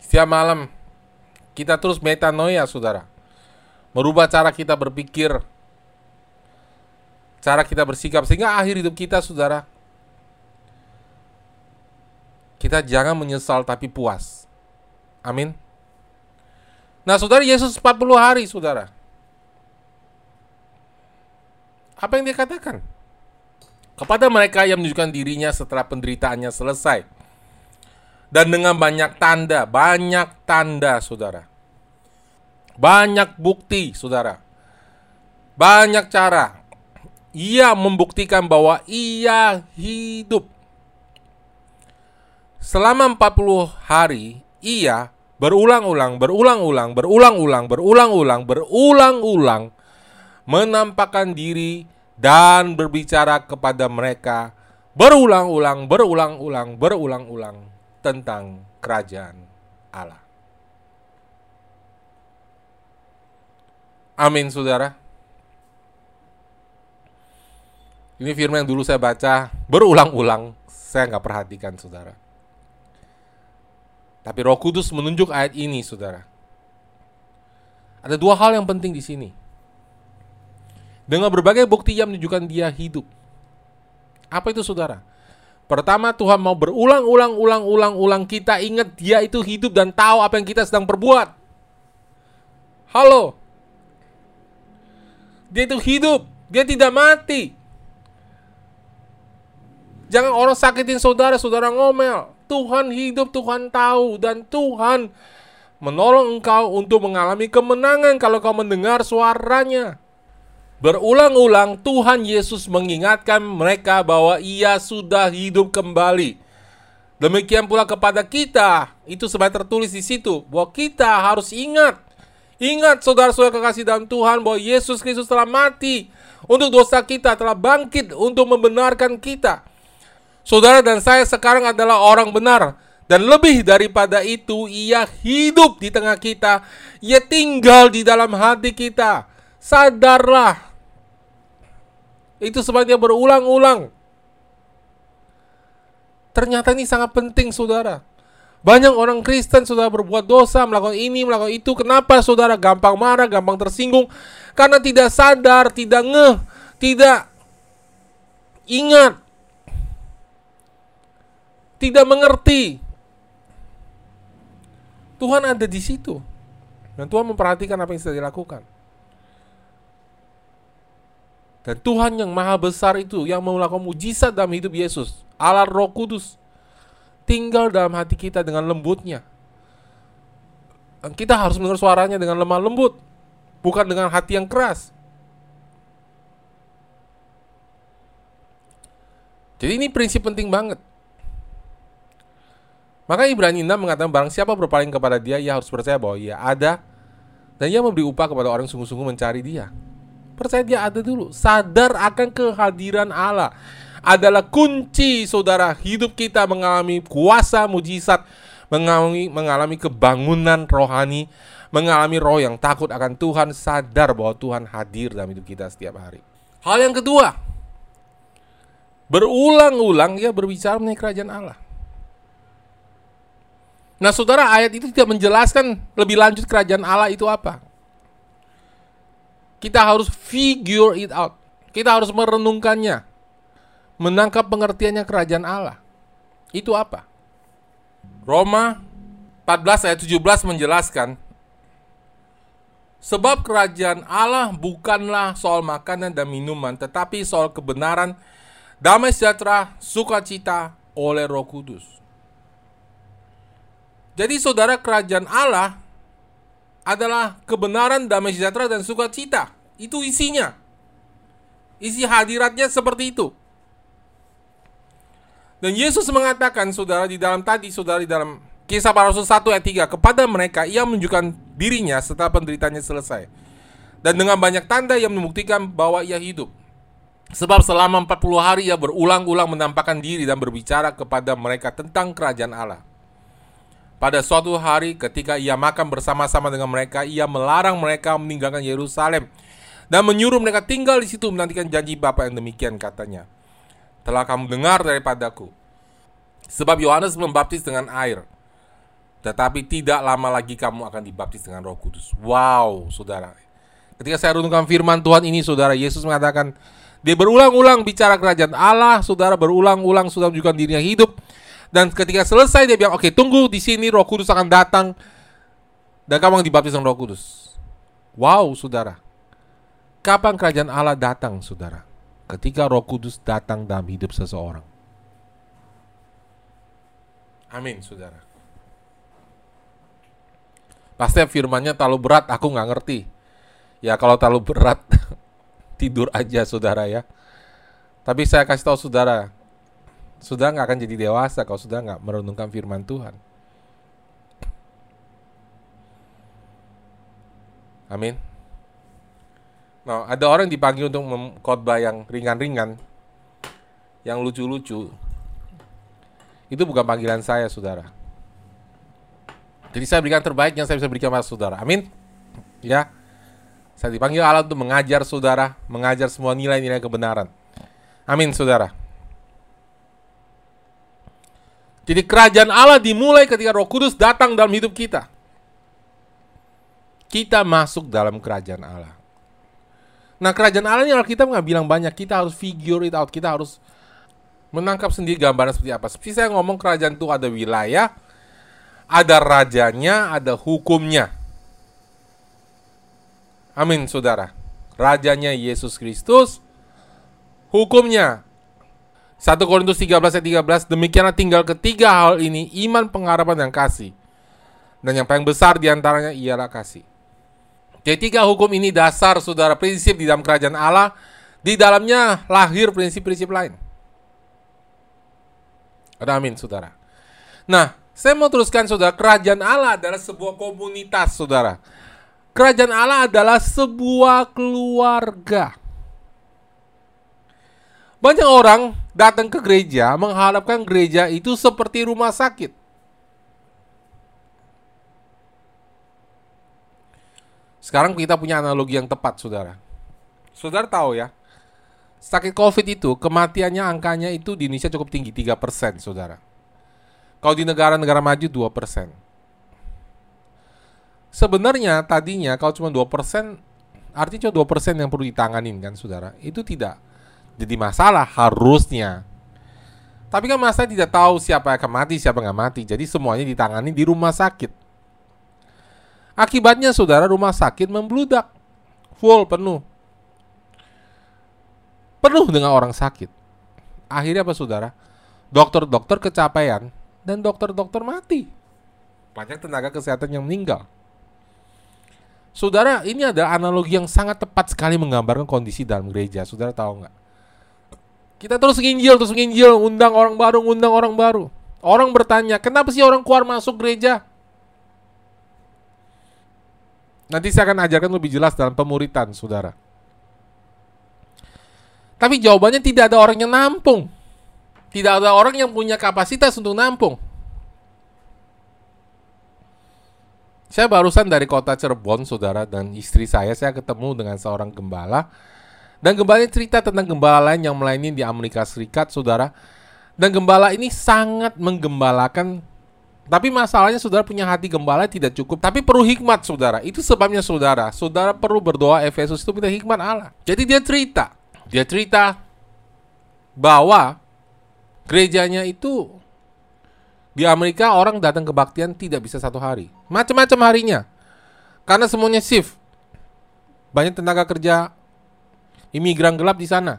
Setiap malam kita terus metanoia, saudara. Merubah cara kita berpikir, cara kita bersikap sehingga akhir hidup kita saudara kita jangan menyesal tapi puas. Amin. Nah, saudara Yesus 40 hari, saudara. Apa yang dia katakan? Kepada mereka yang menunjukkan dirinya setelah penderitaannya selesai. Dan dengan banyak tanda, banyak tanda, saudara. Banyak bukti, saudara. Banyak cara ia membuktikan bahwa ia hidup. Selama 40 hari, ia berulang-ulang, berulang-ulang, berulang-ulang, berulang-ulang, berulang-ulang menampakkan diri dan berbicara kepada mereka berulang-ulang, berulang-ulang, berulang-ulang tentang kerajaan Allah. Amin, saudara. Ini firman yang dulu saya baca berulang-ulang, saya nggak perhatikan, saudara. Tapi Roh Kudus menunjuk ayat ini, saudara. Ada dua hal yang penting di sini. Dengan berbagai bukti yang menunjukkan dia hidup. Apa itu, saudara? Pertama, Tuhan mau berulang-ulang, ulang-ulang, ulang kita ingat dia itu hidup dan tahu apa yang kita sedang perbuat. Halo. Dia itu hidup, dia tidak mati. Jangan orang sakitin saudara, saudara ngomel. Tuhan hidup, Tuhan tahu, dan Tuhan menolong engkau untuk mengalami kemenangan kalau kau mendengar suaranya. Berulang-ulang Tuhan Yesus mengingatkan mereka bahwa ia sudah hidup kembali. Demikian pula kepada kita, itu sebenarnya tertulis di situ, bahwa kita harus ingat. Ingat saudara-saudara kekasih dalam Tuhan bahwa Yesus Kristus telah mati untuk dosa kita, telah bangkit untuk membenarkan kita. Saudara dan saya sekarang adalah orang benar. Dan lebih daripada itu, ia hidup di tengah kita. Ia tinggal di dalam hati kita. Sadarlah. Itu sebabnya berulang-ulang. Ternyata ini sangat penting, saudara. Banyak orang Kristen sudah berbuat dosa, melakukan ini, melakukan itu. Kenapa saudara gampang marah, gampang tersinggung? Karena tidak sadar, tidak ngeh, tidak ingat tidak mengerti. Tuhan ada di situ. Dan Tuhan memperhatikan apa yang sedang dilakukan. Dan Tuhan yang maha besar itu yang melakukan mujizat dalam hidup Yesus, Allah Roh Kudus, tinggal dalam hati kita dengan lembutnya. Dan kita harus mendengar suaranya dengan lemah lembut, bukan dengan hati yang keras. Jadi ini prinsip penting banget. Maka Ibrani 6 mengatakan barang siapa berpaling kepada dia, ia harus percaya bahwa ia ada dan ia memberi upah kepada orang sungguh-sungguh mencari dia. Percaya dia ada dulu, sadar akan kehadiran Allah adalah kunci saudara hidup kita mengalami kuasa mujizat, mengalami mengalami kebangunan rohani, mengalami roh yang takut akan Tuhan, sadar bahwa Tuhan hadir dalam hidup kita setiap hari. Hal yang kedua, berulang-ulang ia berbicara mengenai kerajaan Allah. Nah, saudara, ayat itu tidak menjelaskan lebih lanjut kerajaan Allah itu apa. Kita harus figure it out. Kita harus merenungkannya. Menangkap pengertiannya kerajaan Allah. Itu apa? Roma 14 ayat 17 menjelaskan Sebab kerajaan Allah bukanlah soal makanan dan minuman, tetapi soal kebenaran, damai sejahtera, sukacita oleh Roh Kudus. Jadi saudara kerajaan Allah adalah kebenaran, damai sejahtera dan sukacita. Itu isinya. Isi hadiratnya seperti itu. Dan Yesus mengatakan saudara di dalam tadi saudara di dalam Kisah para Rasul 1 ayat 3 Kepada mereka ia menunjukkan dirinya setelah penderitaannya selesai Dan dengan banyak tanda yang membuktikan bahwa ia hidup Sebab selama 40 hari ia berulang-ulang menampakkan diri dan berbicara kepada mereka tentang kerajaan Allah Pada suatu hari ketika ia makan bersama-sama dengan mereka Ia melarang mereka meninggalkan Yerusalem Dan menyuruh mereka tinggal di situ menantikan janji Bapa yang demikian katanya Telah kamu dengar daripadaku Sebab Yohanes membaptis dengan air tetapi tidak lama lagi kamu akan dibaptis dengan Roh Kudus. Wow, saudara. Ketika saya renungkan firman Tuhan ini, saudara, Yesus mengatakan, dia berulang-ulang bicara kerajaan Allah, saudara berulang-ulang sudah menunjukkan dirinya hidup. Dan ketika selesai dia bilang, oke okay, tunggu di sini Roh Kudus akan datang dan kamu akan dibaptis dengan Roh Kudus. Wow, saudara. Kapan kerajaan Allah datang, saudara? Ketika Roh Kudus datang dalam hidup seseorang. Amin, saudara. Pasti firmannya terlalu berat, aku nggak ngerti. Ya kalau terlalu berat, tidur aja saudara ya. Tapi saya kasih tahu saudara, saudara nggak akan jadi dewasa kalau saudara nggak merenungkan firman Tuhan. Amin. Nah, ada orang dipanggil untuk khotbah yang ringan-ringan, yang lucu-lucu. Itu bukan panggilan saya, saudara. Jadi saya berikan terbaik yang saya bisa berikan kepada saudara. Amin. Ya. Saya dipanggil Allah untuk mengajar saudara, mengajar semua nilai-nilai kebenaran. Amin, saudara. Jadi kerajaan Allah dimulai ketika Roh Kudus datang dalam hidup kita. Kita masuk dalam kerajaan Allah. Nah, kerajaan Allah ini kita nggak bilang banyak. Kita harus figure it out. Kita harus menangkap sendiri gambaran seperti apa. Seperti saya ngomong kerajaan itu ada wilayah, ada rajanya, ada hukumnya. Amin, saudara. Rajanya Yesus Kristus, hukumnya. 1 Korintus 13 ayat 13, demikianlah tinggal ketiga hal ini, iman, pengharapan, dan kasih. Dan yang paling besar di antaranya ialah kasih. Ketiga hukum ini dasar saudara prinsip di dalam kerajaan Allah. Di dalamnya lahir prinsip-prinsip lain. Ada amin saudara. Nah, saya mau teruskan saudara, kerajaan Allah adalah sebuah komunitas saudara. Kerajaan Allah adalah sebuah keluarga. Banyak orang datang ke gereja mengharapkan gereja itu seperti rumah sakit. Sekarang kita punya analogi yang tepat, saudara. Saudara tahu ya, sakit COVID itu kematiannya angkanya itu di Indonesia cukup tinggi, 3%, saudara. Kalau di negara-negara maju 2%. Sebenarnya tadinya kalau cuma 2%, artinya cuma 2% yang perlu ditanganin kan saudara. Itu tidak jadi masalah harusnya. Tapi kan masa tidak tahu siapa yang akan mati, siapa yang mati. Jadi semuanya ditangani di rumah sakit. Akibatnya saudara rumah sakit membludak. Full, penuh. Penuh dengan orang sakit. Akhirnya apa saudara? Dokter-dokter kecapean dan dokter-dokter mati. Banyak tenaga kesehatan yang meninggal. Saudara, ini adalah analogi yang sangat tepat sekali menggambarkan kondisi dalam gereja. Saudara tahu nggak? Kita terus nginjil, terus nginjil, undang orang baru, undang orang baru. Orang bertanya, kenapa sih orang keluar masuk gereja? Nanti saya akan ajarkan lebih jelas dalam pemuritan, saudara. Tapi jawabannya tidak ada orang yang nampung. Tidak ada orang yang punya kapasitas untuk nampung. Saya barusan dari kota Cirebon, saudara, dan istri saya, saya ketemu dengan seorang gembala. Dan gembala cerita tentang gembala lain yang melayani di Amerika Serikat, saudara. Dan gembala ini sangat menggembalakan. Tapi masalahnya saudara punya hati gembala tidak cukup. Tapi perlu hikmat, saudara. Itu sebabnya, saudara. Saudara perlu berdoa Efesus itu minta hikmat Allah. Jadi dia cerita. Dia cerita bahwa gerejanya itu Di Amerika orang datang kebaktian tidak bisa satu hari. Macam-macam harinya. Karena semuanya shift. Banyak tenaga kerja imigran gelap di sana.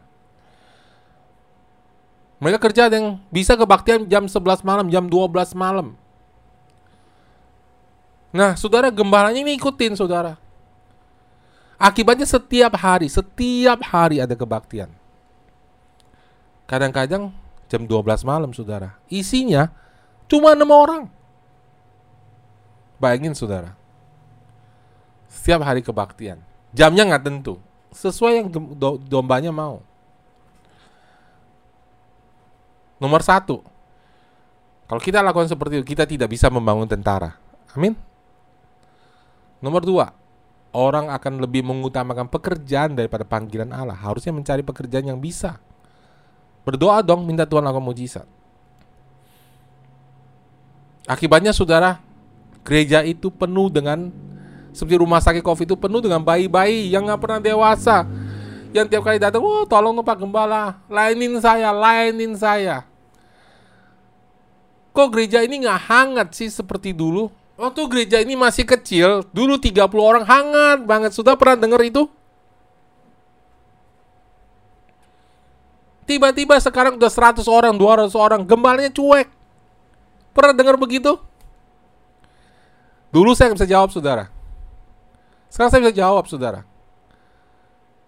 Mereka kerja yang bisa kebaktian jam 11 malam, jam 12 malam. Nah, saudara gembalanya ini ikutin, saudara. Akibatnya setiap hari, setiap hari ada kebaktian. Kadang-kadang jam 12 malam, saudara. Isinya cuma enam orang. Bayangin, saudara. Setiap hari kebaktian. Jamnya nggak tentu. Sesuai yang dombanya mau. Nomor satu, kalau kita lakukan seperti itu, kita tidak bisa membangun tentara. Amin. Nomor dua, orang akan lebih mengutamakan pekerjaan daripada panggilan Allah. Harusnya mencari pekerjaan yang bisa. Berdoa dong, minta Tuhan lakukan mujizat. Akibatnya saudara, gereja itu penuh dengan seperti rumah sakit COVID itu penuh dengan bayi-bayi yang nggak pernah dewasa. Yang tiap kali datang, oh tolong Pak Gembala, lainin saya, lainin saya. Kok gereja ini nggak hangat sih seperti dulu? Waktu gereja ini masih kecil, dulu 30 orang hangat banget. Sudah pernah dengar itu? Tiba-tiba sekarang udah 100 orang, 200 orang, gembalanya cuek. Pernah dengar begitu? Dulu saya bisa jawab, saudara. Sekarang saya bisa jawab, saudara.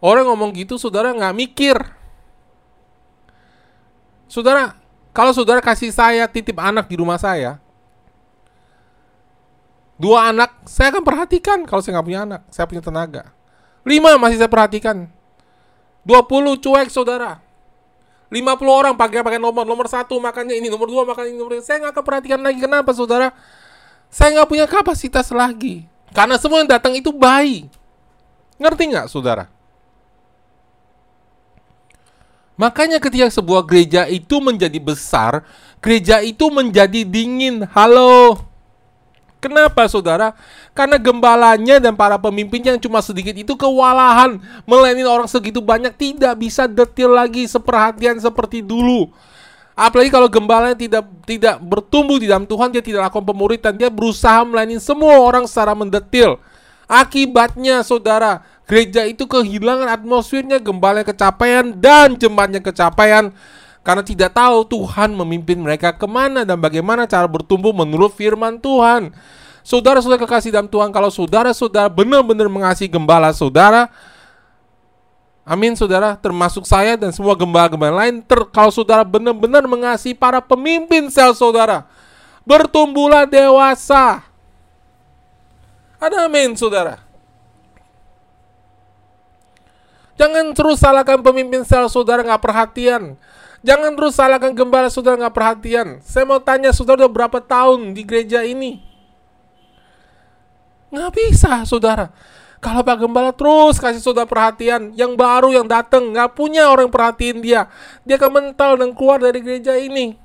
Orang ngomong gitu, saudara nggak mikir. Saudara, kalau saudara kasih saya titip anak di rumah saya, Dua anak, saya akan perhatikan kalau saya nggak punya anak. Saya punya tenaga. Lima masih saya perhatikan. Dua puluh cuek saudara. Lima puluh orang pakai pakai nomor. Nomor satu makannya ini, nomor dua makannya ini, nomor ini. Saya nggak akan perhatikan lagi. Kenapa saudara? Saya nggak punya kapasitas lagi. Karena semua yang datang itu bayi. Ngerti nggak saudara? Makanya ketika sebuah gereja itu menjadi besar, gereja itu menjadi dingin. Halo. Kenapa saudara? Karena gembalanya dan para pemimpinnya yang cuma sedikit itu kewalahan melayani orang segitu banyak tidak bisa detil lagi seperhatian seperti dulu. Apalagi kalau gembalanya tidak tidak bertumbuh di dalam Tuhan, dia tidak lakukan pemuritan, dia berusaha melayani semua orang secara mendetil. Akibatnya saudara, gereja itu kehilangan atmosfernya, gembalanya kecapean dan jemaatnya kecapean karena tidak tahu Tuhan memimpin mereka ke mana dan bagaimana cara bertumbuh menurut firman Tuhan. Saudara-saudara kekasih dalam Tuhan, kalau saudara-saudara benar-benar mengasihi gembala saudara, amin saudara, termasuk saya dan semua gembala-gembala lain, ter, kalau saudara benar-benar mengasihi para pemimpin sel saudara, bertumbuhlah dewasa. Ada amin saudara. Jangan terus salahkan pemimpin sel saudara nggak perhatian. Jangan terus salahkan gembala saudara nggak perhatian. Saya mau tanya saudara udah berapa tahun di gereja ini? Nggak bisa saudara. Kalau Pak Gembala terus kasih saudara perhatian, yang baru yang datang nggak punya orang perhatiin dia, dia akan mental dan keluar dari gereja ini.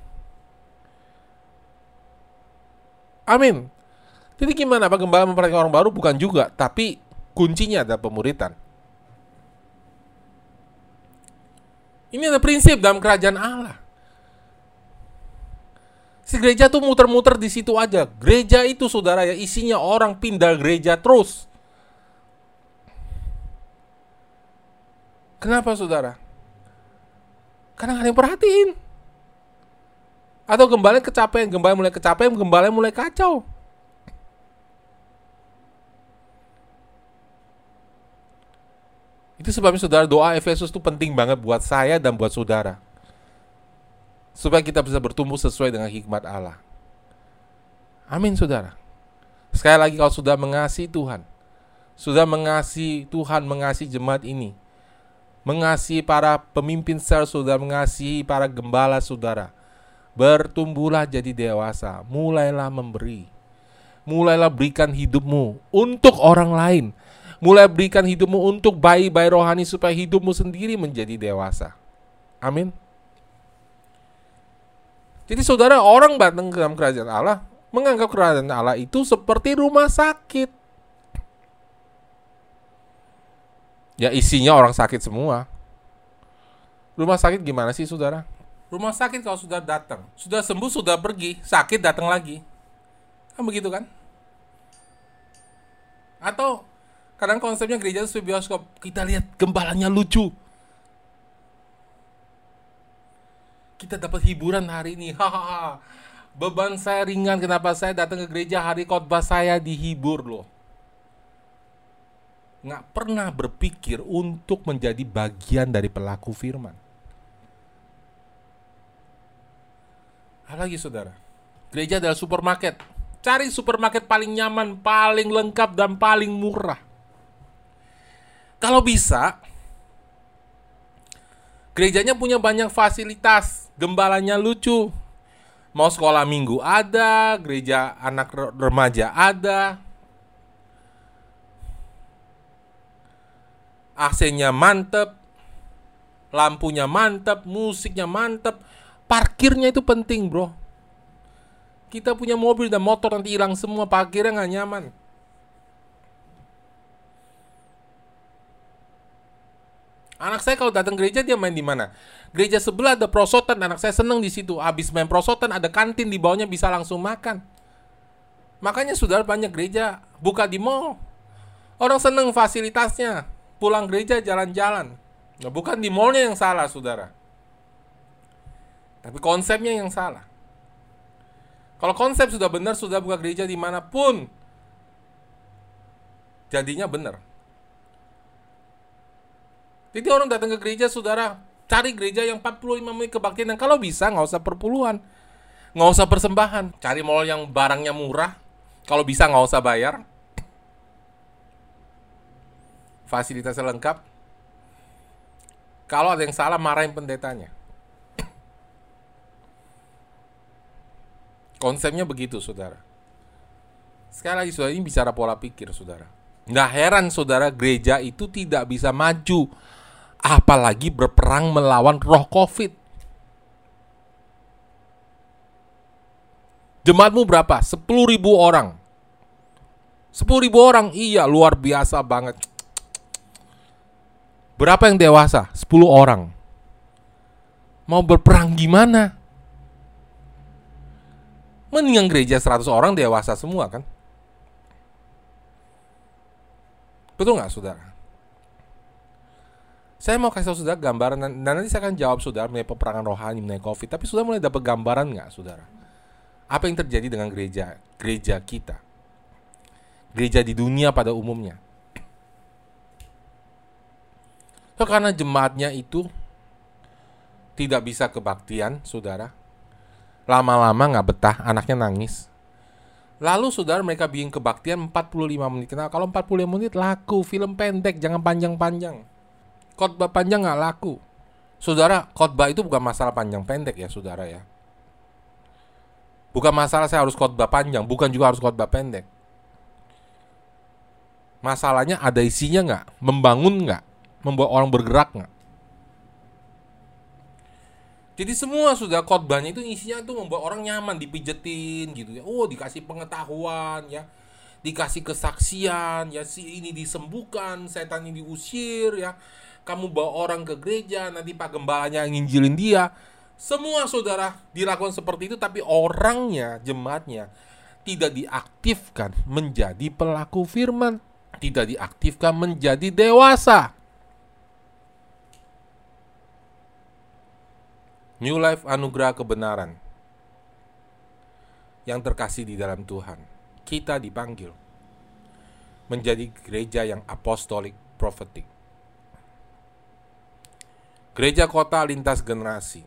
Amin. Jadi gimana Pak Gembala memperhatikan orang baru? Bukan juga, tapi kuncinya adalah pemuritan. Ini ada prinsip dalam kerajaan Allah. Si gereja tuh muter-muter di situ aja. Gereja itu saudara ya isinya orang pindah gereja terus. Kenapa saudara? Karena ada yang perhatiin. Atau gembala kecapean, gembala mulai kecapean, gembala mulai kacau. Itu sebabnya saudara doa Efesus itu penting banget buat saya dan buat saudara. Supaya kita bisa bertumbuh sesuai dengan hikmat Allah. Amin saudara. Sekali lagi kalau sudah mengasihi Tuhan. Sudah mengasihi Tuhan, mengasihi jemaat ini. Mengasihi para pemimpin sel saudara, mengasihi para gembala saudara. Bertumbuhlah jadi dewasa, mulailah memberi. Mulailah berikan hidupmu untuk orang lain Mulai berikan hidupmu untuk bayi-bayi rohani supaya hidupmu sendiri menjadi dewasa. Amin. Jadi saudara orang datang ke dalam kerajaan Allah menganggap kerajaan Allah itu seperti rumah sakit. Ya isinya orang sakit semua. Rumah sakit gimana sih saudara? Rumah sakit kalau sudah datang, sudah sembuh sudah pergi, sakit datang lagi. Kan begitu kan? Atau kadang konsepnya gereja itu bioskop. Kita lihat gembalanya lucu. Kita dapat hiburan hari ini. Beban saya ringan kenapa saya datang ke gereja hari khotbah saya dihibur loh. Nggak pernah berpikir untuk menjadi bagian dari pelaku firman. Apalagi saudara, gereja adalah supermarket. Cari supermarket paling nyaman, paling lengkap, dan paling murah. Kalau bisa, gerejanya punya banyak fasilitas, gembalanya lucu. Mau sekolah minggu ada, gereja anak remaja ada. AC-nya mantep, lampunya mantep, musiknya mantep, Parkirnya itu penting bro. Kita punya mobil dan motor nanti hilang semua, parkirnya nggak nyaman. Anak saya kalau datang gereja dia main di mana? Gereja sebelah ada prosotan, anak saya seneng di situ. Habis main prosotan ada kantin di bawahnya bisa langsung makan. Makanya sudah banyak gereja buka di mall. Orang seneng fasilitasnya. Pulang gereja jalan-jalan. Nah, bukan di mallnya yang salah, saudara. Tapi konsepnya yang salah. Kalau konsep sudah benar, sudah buka gereja di mana pun, jadinya benar. Jadi orang datang ke gereja, saudara, cari gereja yang 45 menit kebaktian. Dan kalau bisa, nggak usah perpuluhan. Nggak usah persembahan. Cari mall yang barangnya murah. Kalau bisa, nggak usah bayar. Fasilitasnya lengkap. Kalau ada yang salah, marahin pendetanya. Konsepnya begitu, saudara. Sekali lagi, saudara, ini bicara pola pikir, saudara. Nggak heran, saudara, gereja itu tidak bisa maju. Apalagi berperang melawan roh COVID. Jemaatmu berapa? 10 ribu orang. 10 ribu orang, iya luar biasa banget. Berapa yang dewasa? 10 orang. Mau berperang gimana? Mendingan gereja 100 orang dewasa semua kan? Betul nggak saudara? Saya mau kasih tahu saudara gambaran dan nanti saya akan jawab saudara mengenai peperangan rohani mengenai COVID. Tapi sudah mulai dapat gambaran nggak saudara? Apa yang terjadi dengan gereja gereja kita? Gereja di dunia pada umumnya. So, karena jemaatnya itu tidak bisa kebaktian, saudara, lama-lama nggak betah, anaknya nangis. Lalu saudara mereka bikin kebaktian 45 menit. Nah, kalau 45 menit laku, film pendek, jangan panjang-panjang. Khotbah panjang nggak laku. Saudara, khotbah itu bukan masalah panjang pendek ya, saudara ya. Bukan masalah saya harus khotbah panjang, bukan juga harus khotbah pendek. Masalahnya ada isinya nggak, membangun nggak, membuat orang bergerak nggak. Jadi semua sudah khotbahnya itu isinya itu membuat orang nyaman dipijetin gitu ya. Oh, dikasih pengetahuan ya. Dikasih kesaksian ya si ini disembuhkan, setan ini diusir ya. Kamu bawa orang ke gereja, nanti Pak Gembalanya nginjilin dia. Semua saudara dilakukan seperti itu tapi orangnya, jemaatnya tidak diaktifkan menjadi pelaku firman, tidak diaktifkan menjadi dewasa. New Life Anugerah Kebenaran yang terkasih di dalam Tuhan. Kita dipanggil menjadi gereja yang apostolik profetik. Gereja kota lintas generasi.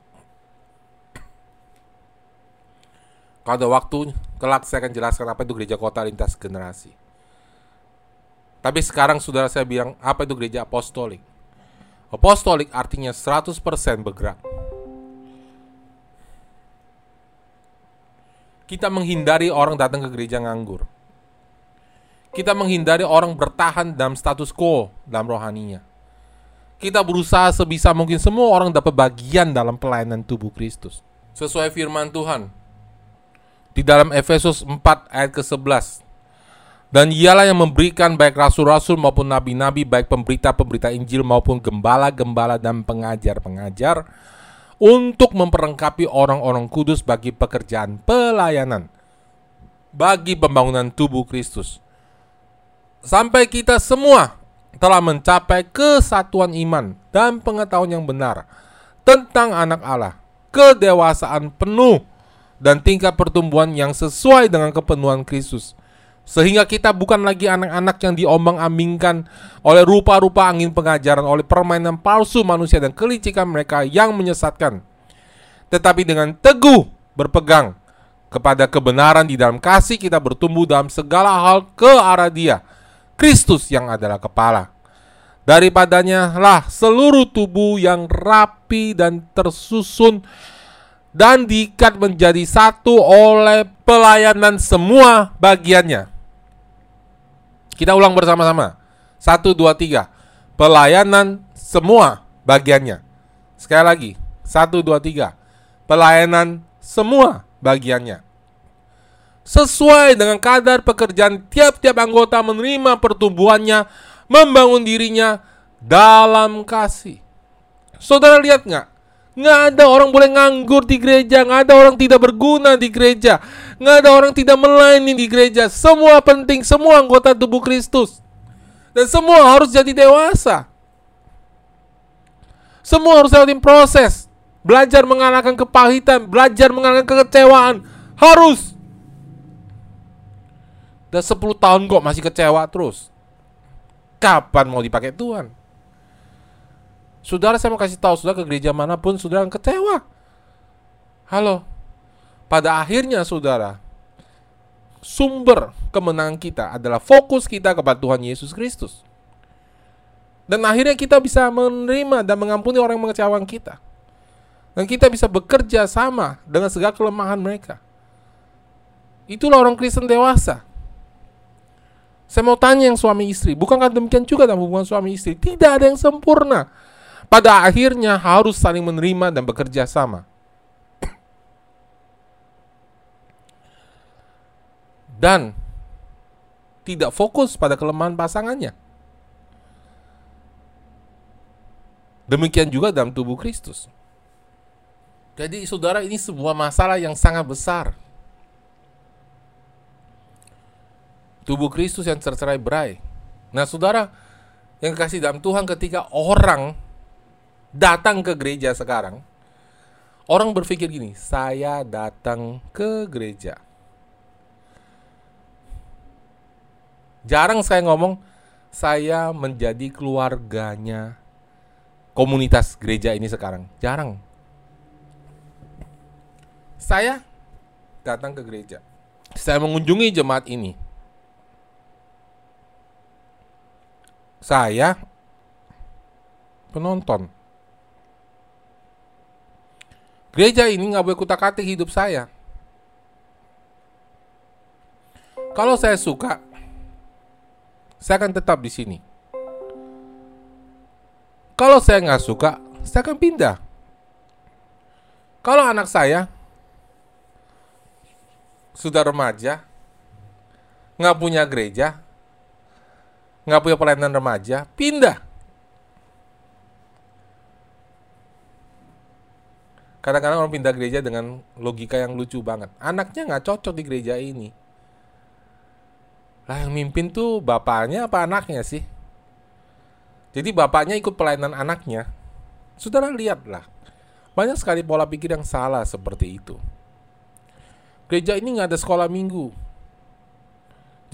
Kalau ada waktu, kelak saya akan jelaskan apa itu gereja kota lintas generasi. Tapi sekarang saudara saya bilang, apa itu gereja apostolik? Apostolik artinya 100% bergerak. Kita menghindari orang datang ke gereja nganggur. Kita menghindari orang bertahan dalam status quo dalam rohaninya. Kita berusaha sebisa mungkin semua orang dapat bagian dalam pelayanan tubuh Kristus. Sesuai firman Tuhan. Di dalam Efesus 4 ayat ke-11. Dan ialah yang memberikan baik rasul-rasul maupun nabi-nabi, baik pemberita-pemberita Injil maupun gembala-gembala dan pengajar-pengajar untuk memperlengkapi orang-orang kudus bagi pekerjaan pelayanan bagi pembangunan tubuh Kristus. Sampai kita semua telah mencapai kesatuan iman dan pengetahuan yang benar tentang anak Allah, kedewasaan penuh dan tingkat pertumbuhan yang sesuai dengan kepenuhan Kristus. Sehingga kita bukan lagi anak-anak yang diombang-ambingkan oleh rupa-rupa angin pengajaran, oleh permainan palsu manusia dan kelicikan mereka yang menyesatkan. Tetapi dengan teguh berpegang kepada kebenaran di dalam kasih kita bertumbuh dalam segala hal ke arah dia, Kristus yang adalah kepala. Daripadanya lah seluruh tubuh yang rapi dan tersusun dan diikat menjadi satu oleh pelayanan semua bagiannya. Kita ulang bersama-sama. Satu, dua, tiga. Pelayanan semua bagiannya. Sekali lagi. Satu, dua, tiga. Pelayanan semua bagiannya. Sesuai dengan kadar pekerjaan tiap-tiap anggota menerima pertumbuhannya, membangun dirinya dalam kasih. Saudara lihat nggak? Nggak ada orang boleh nganggur di gereja, nggak ada orang tidak berguna di gereja, nggak ada orang tidak melayani di gereja. Semua penting, semua anggota tubuh Kristus. Dan semua harus jadi dewasa. Semua harus lewatin proses. Belajar mengalahkan kepahitan, belajar mengalahkan kekecewaan. Harus. Dan 10 tahun kok masih kecewa terus. Kapan mau dipakai Tuhan? Saudara saya mau kasih tahu saudara ke gereja mana pun saudara kecewa. Halo. Pada akhirnya saudara, sumber kemenangan kita adalah fokus kita kepada Tuhan Yesus Kristus. Dan akhirnya kita bisa menerima dan mengampuni orang yang mengecewakan kita. Dan kita bisa bekerja sama dengan segala kelemahan mereka. Itulah orang Kristen dewasa. Saya mau tanya yang suami istri, bukankah demikian juga dalam hubungan suami istri? Tidak ada yang sempurna pada akhirnya harus saling menerima dan bekerja sama. Dan tidak fokus pada kelemahan pasangannya. Demikian juga dalam tubuh Kristus. Jadi saudara ini sebuah masalah yang sangat besar. Tubuh Kristus yang tercerai berai. Nah saudara yang kasih dalam Tuhan ketika orang datang ke gereja sekarang, orang berpikir gini, saya datang ke gereja. Jarang saya ngomong, saya menjadi keluarganya komunitas gereja ini sekarang. Jarang. Saya datang ke gereja. Saya mengunjungi jemaat ini. Saya penonton. Gereja ini nggak boleh kutak atik hidup saya. Kalau saya suka, saya akan tetap di sini. Kalau saya nggak suka, saya akan pindah. Kalau anak saya sudah remaja, nggak punya gereja, nggak punya pelayanan remaja, pindah. Kadang-kadang orang pindah gereja dengan logika yang lucu banget. Anaknya nggak cocok di gereja ini. Lah yang mimpin tuh bapaknya apa anaknya sih? Jadi bapaknya ikut pelayanan anaknya. Saudara lihatlah. Banyak sekali pola pikir yang salah seperti itu. Gereja ini nggak ada sekolah minggu.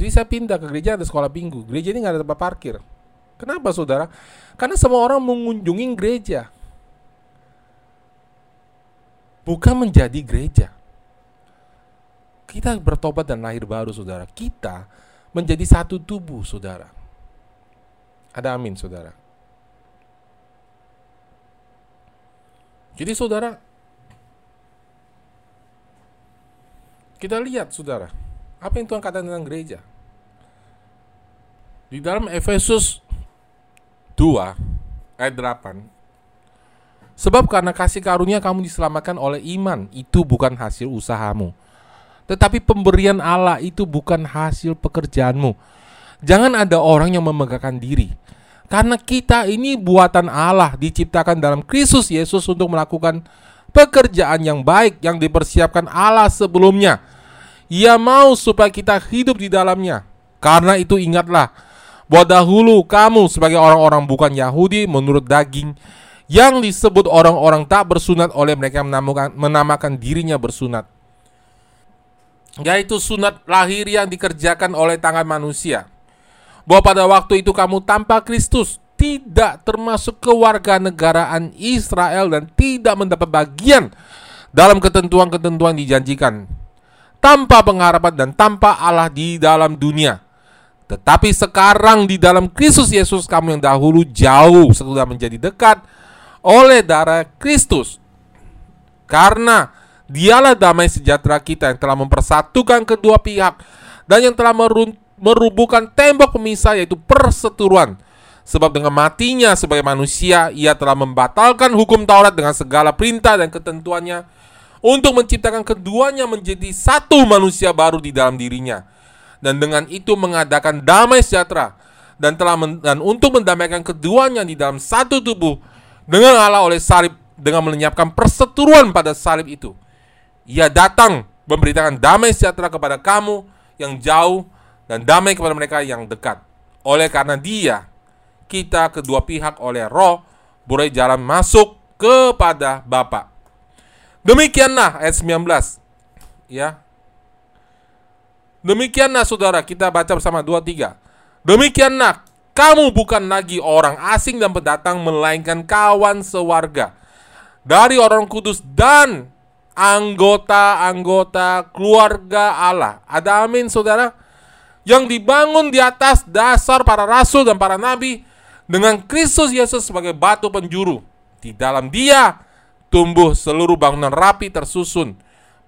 Jadi saya pindah ke gereja ada sekolah minggu. Gereja ini nggak ada tempat parkir. Kenapa saudara? Karena semua orang mengunjungi gereja bukan menjadi gereja. Kita bertobat dan lahir baru, saudara. Kita menjadi satu tubuh, saudara. Ada amin, saudara. Jadi, saudara, kita lihat, saudara, apa yang Tuhan katakan tentang gereja. Di dalam Efesus 2 ayat 8 Sebab karena kasih karunia kamu diselamatkan oleh iman, itu bukan hasil usahamu. Tetapi pemberian Allah itu bukan hasil pekerjaanmu. Jangan ada orang yang memegahkan diri. Karena kita ini buatan Allah diciptakan dalam Kristus Yesus untuk melakukan pekerjaan yang baik yang dipersiapkan Allah sebelumnya. Ia mau supaya kita hidup di dalamnya. Karena itu ingatlah bahwa dahulu kamu sebagai orang-orang bukan Yahudi menurut daging yang disebut orang-orang tak bersunat oleh mereka menamakan, menamakan dirinya bersunat. Yaitu sunat lahir yang dikerjakan oleh tangan manusia. Bahwa pada waktu itu kamu tanpa Kristus tidak termasuk kewarganegaraan Israel dan tidak mendapat bagian dalam ketentuan-ketentuan dijanjikan tanpa pengharapan dan tanpa Allah di dalam dunia. Tetapi sekarang di dalam Kristus Yesus kamu yang dahulu jauh sudah menjadi dekat oleh darah Kristus. Karena dialah damai sejahtera kita yang telah mempersatukan kedua pihak dan yang telah merubuhkan tembok pemisah yaitu perseteruan Sebab dengan matinya sebagai manusia, ia telah membatalkan hukum Taurat dengan segala perintah dan ketentuannya untuk menciptakan keduanya menjadi satu manusia baru di dalam dirinya. Dan dengan itu mengadakan damai sejahtera dan telah men, dan untuk mendamaikan keduanya di dalam satu tubuh dengan Allah oleh salib dengan melenyapkan perseteruan pada salib itu. Ia datang memberitakan damai sejahtera kepada kamu yang jauh dan damai kepada mereka yang dekat. Oleh karena dia kita kedua pihak oleh roh boleh jalan masuk kepada Bapa. Demikianlah ayat 19. Ya. Demikianlah saudara, kita baca bersama 2 3. Demikianlah kamu bukan lagi orang asing dan pendatang melainkan kawan sewarga dari orang kudus dan anggota-anggota keluarga Allah. Ada amin saudara? Yang dibangun di atas dasar para rasul dan para nabi dengan Kristus Yesus sebagai batu penjuru. Di dalam Dia tumbuh seluruh bangunan rapi tersusun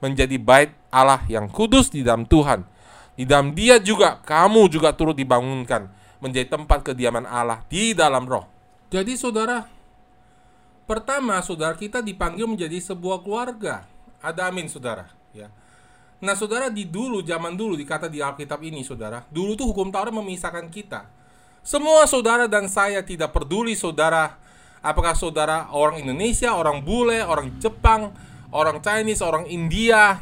menjadi bait Allah yang kudus di dalam Tuhan. Di dalam Dia juga kamu juga turut dibangunkan menjadi tempat kediaman Allah di dalam Roh. Jadi saudara, pertama saudara kita dipanggil menjadi sebuah keluarga. Ada amin saudara, ya. Nah, saudara di dulu zaman dulu dikata di Alkitab ini, saudara, dulu tuh hukum Taurat memisahkan kita semua saudara dan saya tidak peduli saudara apakah saudara orang Indonesia, orang bule, orang Jepang, orang Chinese, orang India,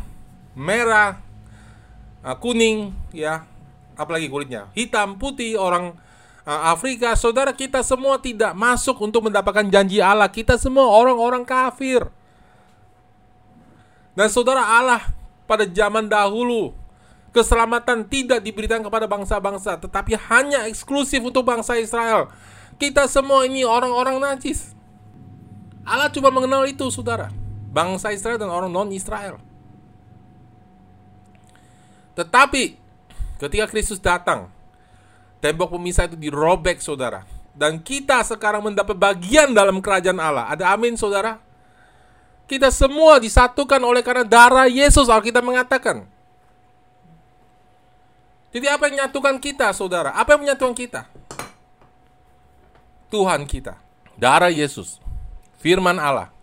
merah, uh, kuning, ya, apalagi kulitnya, hitam, putih, orang uh, Afrika, saudara kita semua tidak masuk untuk mendapatkan janji Allah. Kita semua orang-orang kafir. Dan saudara Allah pada zaman dahulu keselamatan tidak diberikan kepada bangsa-bangsa, tetapi hanya eksklusif untuk bangsa Israel. Kita semua ini orang-orang najis. Allah cuma mengenal itu, saudara. Bangsa Israel dan orang non-Israel. Tetapi ketika Kristus datang, tembok pemisah itu dirobek, saudara. Dan kita sekarang mendapat bagian dalam kerajaan Allah. Ada amin, saudara? Kita semua disatukan oleh karena darah Yesus, Alkitab mengatakan. Jadi apa yang menyatukan kita, saudara? Apa yang menyatukan kita? Tuhan kita, darah Yesus, firman Allah,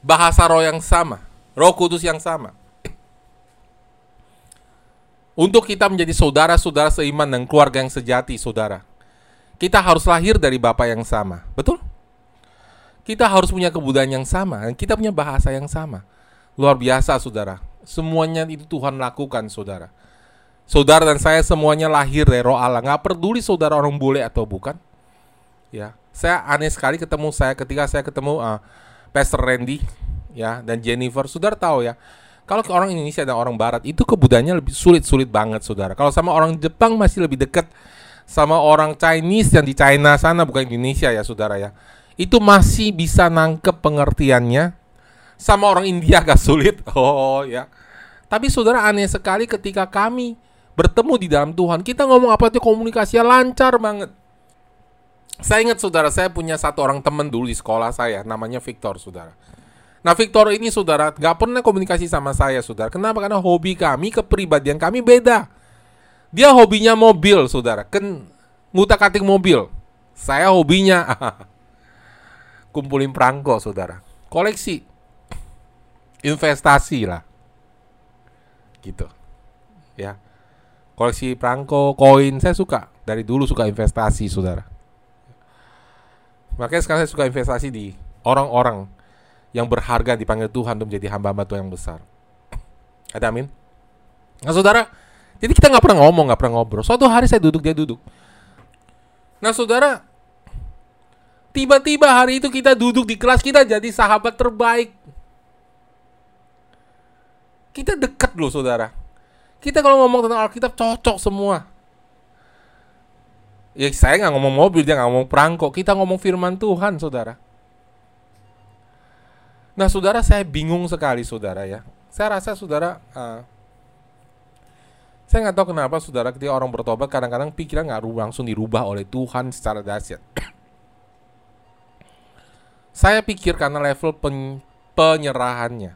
bahasa roh yang sama, roh kudus yang sama. Untuk kita menjadi saudara-saudara seiman dan keluarga yang sejati, saudara. Kita harus lahir dari Bapak yang sama, betul? Kita harus punya kebudayaan yang sama, kita punya bahasa yang sama. Luar biasa, saudara. Semuanya itu Tuhan lakukan, saudara. Saudara dan saya semuanya lahir dari roh Allah. Nggak peduli saudara orang bule atau bukan. Ya, saya aneh sekali ketemu saya ketika saya ketemu uh, Pastor Randy ya dan Jennifer. Saudara tahu ya, kalau ke orang Indonesia dan orang Barat itu kebudayaannya lebih sulit-sulit banget, saudara. Kalau sama orang Jepang masih lebih dekat sama orang Chinese yang di China sana bukan Indonesia ya, saudara ya. Itu masih bisa nangkep pengertiannya. Sama orang India agak sulit. Oh ya. Tapi saudara aneh sekali ketika kami bertemu di dalam Tuhan, kita ngomong apa itu komunikasinya lancar banget. Saya ingat saudara, saya punya satu orang teman dulu di sekolah saya, namanya Victor, saudara. Nah, Victor ini saudara nggak pernah komunikasi sama saya, saudara. Kenapa? Karena hobi kami, kepribadian kami beda. Dia hobinya mobil, saudara. Kan ngutak atik mobil. Saya hobinya kumpulin perangko, saudara. Koleksi, investasi lah, gitu. Ya koleksi perangko, koin, saya suka. Dari dulu suka investasi, saudara. Makanya sekarang saya suka investasi di orang-orang yang berharga dipanggil Tuhan untuk menjadi hamba-hamba Tuhan yang besar. Ada amin? Nah saudara, jadi kita nggak pernah ngomong, nggak pernah ngobrol. Suatu hari saya duduk, dia duduk. Nah saudara, tiba-tiba hari itu kita duduk di kelas kita jadi sahabat terbaik. Kita dekat loh saudara. Kita kalau ngomong tentang Alkitab cocok semua. Ya saya nggak ngomong mobil, dia nggak ngomong perangkok. Kita ngomong firman Tuhan saudara. Nah saudara saya bingung sekali saudara ya. Saya rasa saudara uh, saya nggak tahu kenapa saudara ketika orang bertobat kadang-kadang pikiran nggak langsung dirubah oleh Tuhan secara dahsyat. Saya pikir karena level pen, penyerahannya.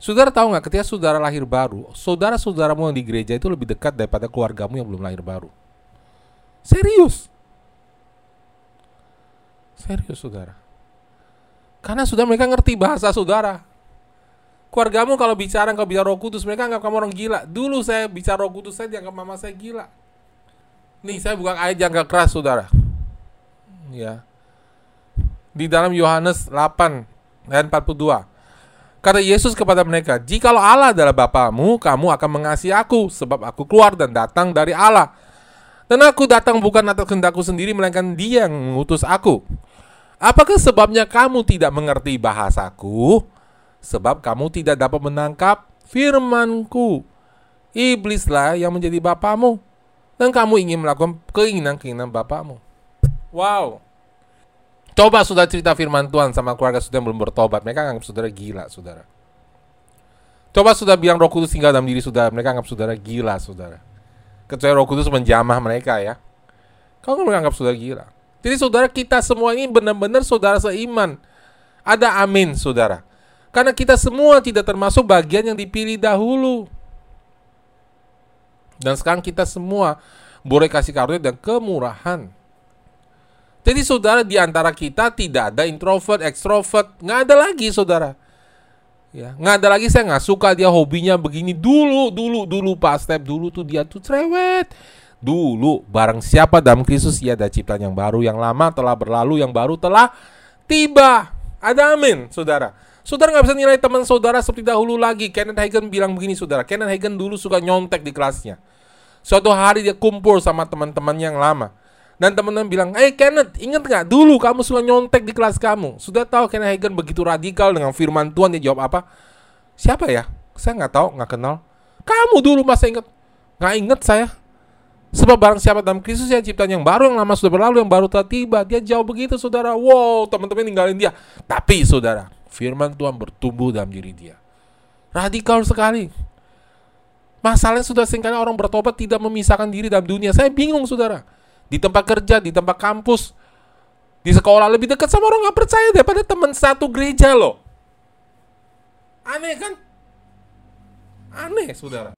Saudara tahu nggak ketika saudara lahir baru, saudara-saudaramu yang di gereja itu lebih dekat daripada keluargamu yang belum lahir baru. Serius. Serius saudara. Karena sudah mereka ngerti bahasa saudara keluargamu kalau bicara kalau bicara roh kudus mereka anggap kamu orang gila dulu saya bicara roh kudus saya dianggap mama saya gila nih saya buka ayat yang gak keras saudara ya di dalam Yohanes 8 ayat 42 Kata Yesus kepada mereka, Jikalau Allah adalah Bapamu, kamu akan mengasihi aku, sebab aku keluar dan datang dari Allah. Dan aku datang bukan atas kehendakku sendiri, melainkan dia yang mengutus aku. Apakah sebabnya kamu tidak mengerti bahasaku? sebab kamu tidak dapat menangkap firmanku. Iblislah yang menjadi bapamu dan kamu ingin melakukan keinginan-keinginan bapamu. Wow. Coba sudah cerita firman Tuhan sama keluarga sudah belum bertobat, mereka anggap saudara gila, saudara. Coba sudah bilang Roh Kudus tinggal dalam diri saudara, mereka anggap saudara gila, saudara. Kecuali Roh Kudus menjamah mereka ya. Kamu menganggap saudara gila. Jadi saudara kita semua ini benar-benar saudara seiman. Ada amin, saudara. Karena kita semua tidak termasuk bagian yang dipilih dahulu. Dan sekarang kita semua boleh kasih karunia dan kemurahan. Jadi saudara di antara kita tidak ada introvert, extrovert, nggak ada lagi saudara. Ya, nggak ada lagi saya nggak suka dia hobinya begini dulu, dulu, dulu Pak Step dulu tuh dia tuh cerewet. Dulu barang siapa dalam Kristus ia ada ciptaan yang baru, yang lama telah berlalu, yang baru telah tiba. Ada amin, saudara. Saudara nggak bisa nilai teman saudara seperti dahulu lagi. Kenneth Hagen bilang begini, saudara. Kenneth Hagen dulu suka nyontek di kelasnya. Suatu hari dia kumpul sama teman-teman yang lama. Dan teman-teman bilang, hey Kenneth, ingat nggak dulu kamu suka nyontek di kelas kamu? Sudah tahu Kenneth Hagen begitu radikal dengan firman Tuhan, dia jawab apa? Siapa ya? Saya nggak tahu, nggak kenal. Kamu dulu masa ingat? Nggak ingat saya. Sebab barang siapa dalam Kristus ya ciptaan yang baru, yang lama sudah berlalu, yang baru telah tiba. Dia jauh begitu, saudara. Wow, teman-teman ninggalin dia. Tapi, saudara, firman Tuhan bertumbuh dalam diri dia. Radikal sekali. Masalahnya sudah sering kali orang bertobat tidak memisahkan diri dalam dunia. Saya bingung saudara. Di tempat kerja, di tempat kampus, di sekolah lebih dekat sama orang nggak percaya daripada teman satu gereja loh. Aneh kan? Aneh saudara.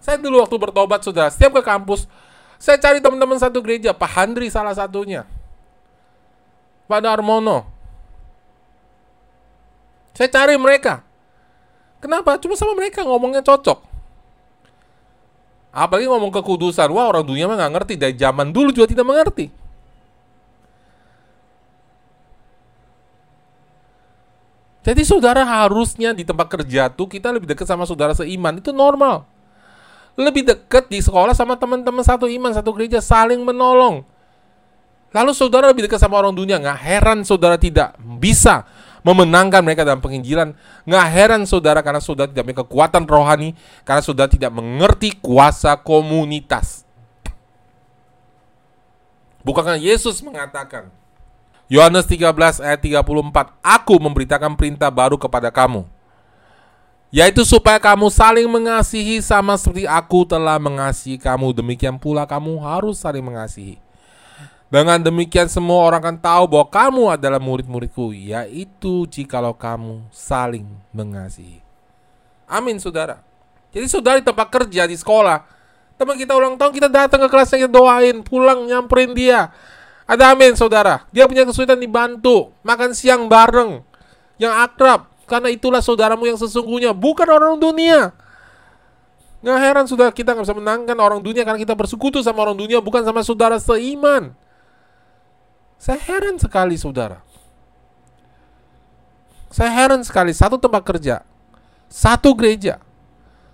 Saya dulu waktu bertobat saudara, setiap ke kampus, saya cari teman-teman satu gereja, Pak Handri salah satunya pada Armono. Saya cari mereka. Kenapa? Cuma sama mereka ngomongnya cocok. Apalagi ngomong kekudusan. Wah orang dunia mah nggak ngerti. Dari zaman dulu juga tidak mengerti. Jadi saudara harusnya di tempat kerja tuh kita lebih dekat sama saudara seiman. Itu normal. Lebih dekat di sekolah sama teman-teman satu iman, satu gereja saling menolong. Lalu saudara lebih dekat sama orang dunia, nggak heran saudara tidak bisa memenangkan mereka dalam penginjilan. Nggak heran saudara karena saudara tidak memiliki kekuatan rohani, karena saudara tidak mengerti kuasa komunitas. Bukankah Yesus mengatakan, Yohanes 13 ayat 34, Aku memberitakan perintah baru kepada kamu, yaitu supaya kamu saling mengasihi sama seperti aku telah mengasihi kamu, demikian pula kamu harus saling mengasihi. Dengan demikian semua orang akan tahu bahwa kamu adalah murid-muridku, yaitu jikalau kamu saling mengasihi. Amin, saudara. Jadi saudara di tempat kerja, di sekolah, teman kita ulang tahun, kita datang ke kelasnya, kita doain, pulang nyamperin dia. Ada amin, saudara. Dia punya kesulitan dibantu, makan siang bareng, yang akrab. Karena itulah saudaramu yang sesungguhnya, bukan orang dunia. Nggak heran saudara kita nggak bisa menangkan orang dunia karena kita bersekutu sama orang dunia bukan sama saudara seiman. Saya heran sekali saudara. Saya heran sekali satu tempat kerja, satu gereja,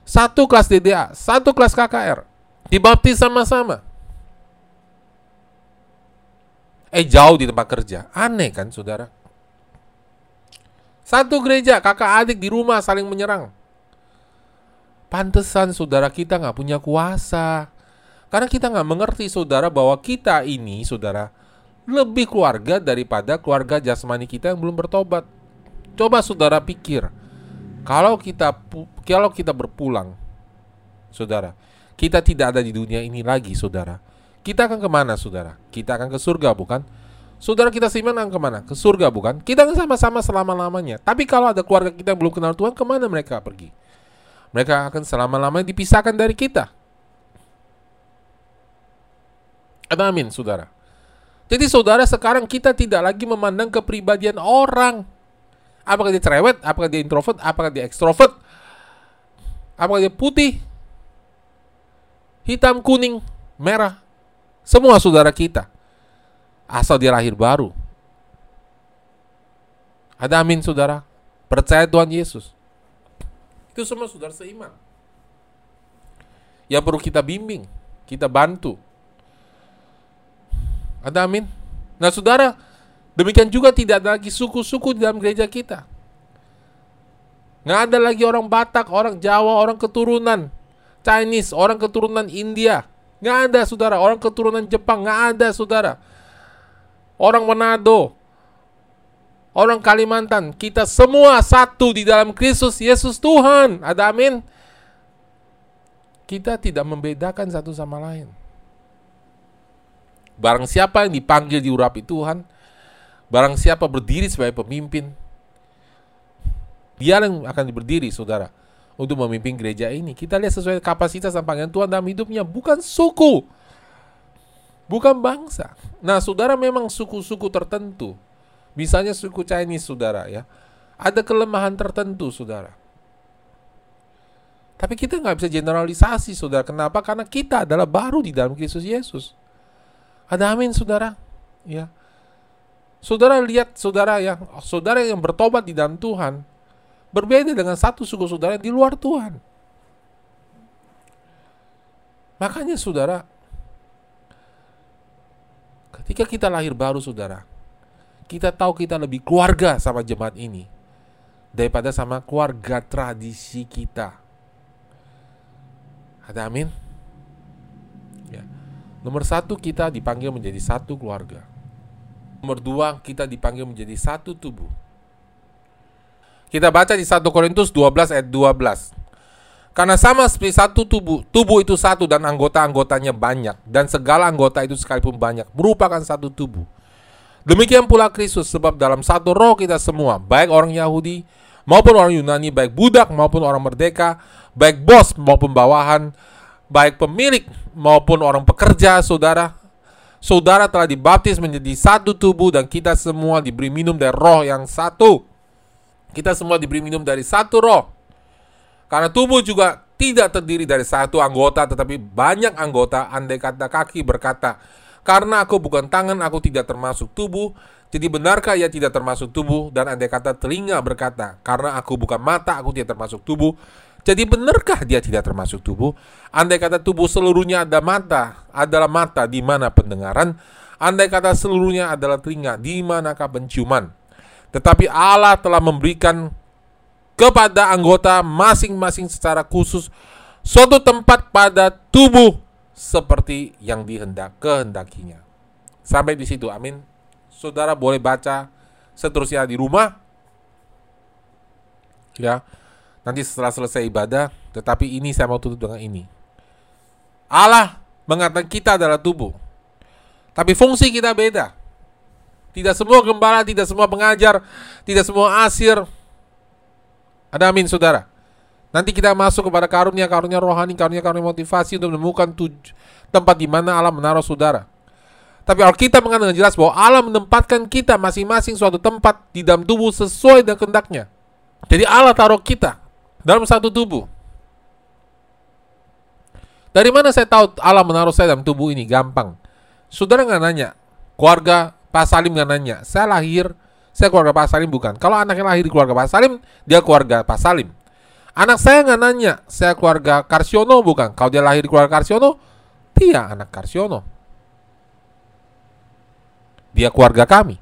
satu kelas DDA, satu kelas KKR, dibaptis sama-sama. Eh jauh di tempat kerja, aneh kan saudara? Satu gereja, kakak adik di rumah saling menyerang. Pantesan saudara kita nggak punya kuasa. Karena kita nggak mengerti saudara bahwa kita ini saudara lebih keluarga daripada keluarga jasmani kita yang belum bertobat. Coba saudara pikir, kalau kita kalau kita berpulang, saudara, kita tidak ada di dunia ini lagi, saudara. Kita akan ke mana, saudara? Kita akan ke surga, bukan? Saudara kita seiman akan ke mana? Ke surga, bukan? Kita akan sama-sama selama-lamanya. Tapi kalau ada keluarga kita yang belum kenal Tuhan, ke mana mereka pergi? Mereka akan selama-lamanya dipisahkan dari kita. Amin, saudara. Jadi saudara sekarang kita tidak lagi memandang kepribadian orang. Apakah dia cerewet, apakah dia introvert, apakah dia ekstrovert, apakah dia putih, hitam, kuning, merah. Semua saudara kita. Asal dia lahir baru. Ada amin saudara. Percaya Tuhan Yesus. Itu semua saudara seiman. Yang perlu kita bimbing, kita bantu, ada amin? Nah saudara, demikian juga tidak ada lagi suku-suku di dalam gereja kita. Nggak ada lagi orang Batak, orang Jawa, orang keturunan Chinese, orang keturunan India. Nggak ada saudara, orang keturunan Jepang, nggak ada saudara. Orang Manado, orang Kalimantan, kita semua satu di dalam Kristus Yesus Tuhan. Ada amin? Kita tidak membedakan satu sama lain. Barang siapa yang dipanggil diurapi Tuhan, barang siapa berdiri sebagai pemimpin, dia yang akan berdiri, saudara, untuk memimpin gereja ini. Kita lihat sesuai kapasitas dan panggilan Tuhan dalam hidupnya, bukan suku, bukan bangsa. Nah, saudara memang suku-suku tertentu, misalnya suku Chinese, saudara ya, ada kelemahan tertentu, saudara. Tapi kita nggak bisa generalisasi, saudara. Kenapa? Karena kita adalah baru di dalam Kristus Yesus. Ada amin saudara. Ya. Saudara lihat saudara yang saudara yang bertobat di dalam Tuhan berbeda dengan satu suku saudara yang di luar Tuhan. Makanya saudara ketika kita lahir baru saudara, kita tahu kita lebih keluarga sama jemaat ini daripada sama keluarga tradisi kita. Ada amin? Nomor satu, kita dipanggil menjadi satu keluarga. Nomor dua, kita dipanggil menjadi satu tubuh. Kita baca di 1 Korintus 12 ayat 12. Karena sama seperti satu tubuh, tubuh itu satu dan anggota-anggotanya banyak. Dan segala anggota itu sekalipun banyak, merupakan satu tubuh. Demikian pula Kristus, sebab dalam satu roh kita semua, baik orang Yahudi maupun orang Yunani, baik budak maupun orang merdeka, baik bos maupun bawahan, baik pemilik maupun orang pekerja, saudara. Saudara telah dibaptis menjadi satu tubuh dan kita semua diberi minum dari roh yang satu. Kita semua diberi minum dari satu roh. Karena tubuh juga tidak terdiri dari satu anggota tetapi banyak anggota andai kata kaki berkata karena aku bukan tangan aku tidak termasuk tubuh jadi benarkah ia tidak termasuk tubuh dan andai kata telinga berkata karena aku bukan mata aku tidak termasuk tubuh jadi benarkah dia tidak termasuk tubuh? Andai kata tubuh seluruhnya ada mata, adalah mata di mana pendengaran, andai kata seluruhnya adalah telinga, di manakah penciuman? Tetapi Allah telah memberikan kepada anggota masing-masing secara khusus suatu tempat pada tubuh seperti yang dihendak kehendakinya. Sampai di situ, amin. Saudara boleh baca seterusnya di rumah. Ya, nanti setelah selesai ibadah, tetapi ini saya mau tutup dengan ini. Allah mengatakan kita adalah tubuh. Tapi fungsi kita beda. Tidak semua gembala, tidak semua pengajar, tidak semua asir. Ada amin saudara. Nanti kita masuk kepada karunia-karunia rohani, karunia-karunia motivasi untuk menemukan tempat di mana Allah menaruh saudara. Tapi Alkitab mengatakan jelas bahwa Allah menempatkan kita masing-masing suatu tempat di dalam tubuh sesuai dengan kehendaknya. Jadi Allah taruh kita dalam satu tubuh. Dari mana saya tahu Allah menaruh saya dalam tubuh ini? Gampang. Saudara nggak nanya, keluarga, Pak Salim nggak nanya, saya lahir, saya keluarga Pak Salim bukan. Kalau anaknya lahir di keluarga Pak Salim, dia keluarga Pak Salim. Anak saya nggak nanya, saya keluarga Karsiono bukan. Kalau dia lahir di keluarga Karsiono, dia anak Karsiono. Dia keluarga kami.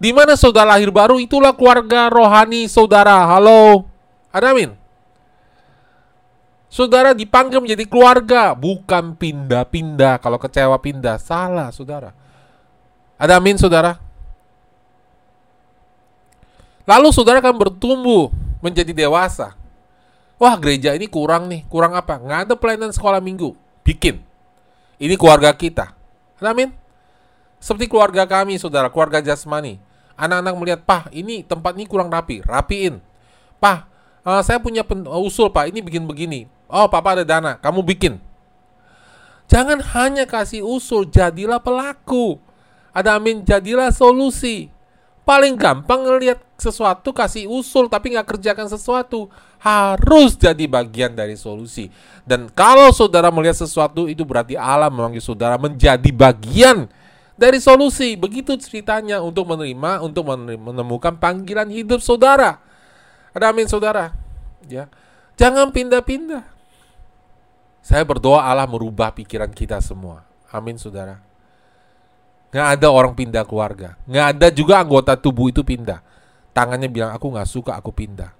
Di mana saudara lahir baru, itulah keluarga rohani saudara. Halo, ada amin. Saudara dipanggil menjadi keluarga, bukan pindah-pindah. Kalau kecewa pindah, salah saudara. Ada amin saudara? Lalu saudara akan bertumbuh menjadi dewasa. Wah gereja ini kurang nih, kurang apa? Nggak ada pelayanan sekolah minggu. Bikin. Ini keluarga kita. Ada amin? Seperti keluarga kami saudara, keluarga jasmani. Anak-anak melihat, Pah ini tempat ini kurang rapi. Rapiin. Pah, uh, saya punya usul pak, ini bikin begini Oh, papa ada dana, kamu bikin. Jangan hanya kasih usul, jadilah pelaku. Ada amin, jadilah solusi. Paling gampang ngelihat sesuatu kasih usul tapi nggak kerjakan sesuatu harus jadi bagian dari solusi. Dan kalau saudara melihat sesuatu itu berarti Allah memanggil saudara menjadi bagian dari solusi. Begitu ceritanya untuk menerima, untuk menemukan panggilan hidup saudara. Ada amin saudara. Ya. Jangan pindah-pindah. Saya berdoa Allah merubah pikiran kita semua. Amin saudara. Nggak ada orang pindah keluarga. Nggak ada juga anggota tubuh itu pindah. Tangannya bilang aku nggak suka, aku pindah.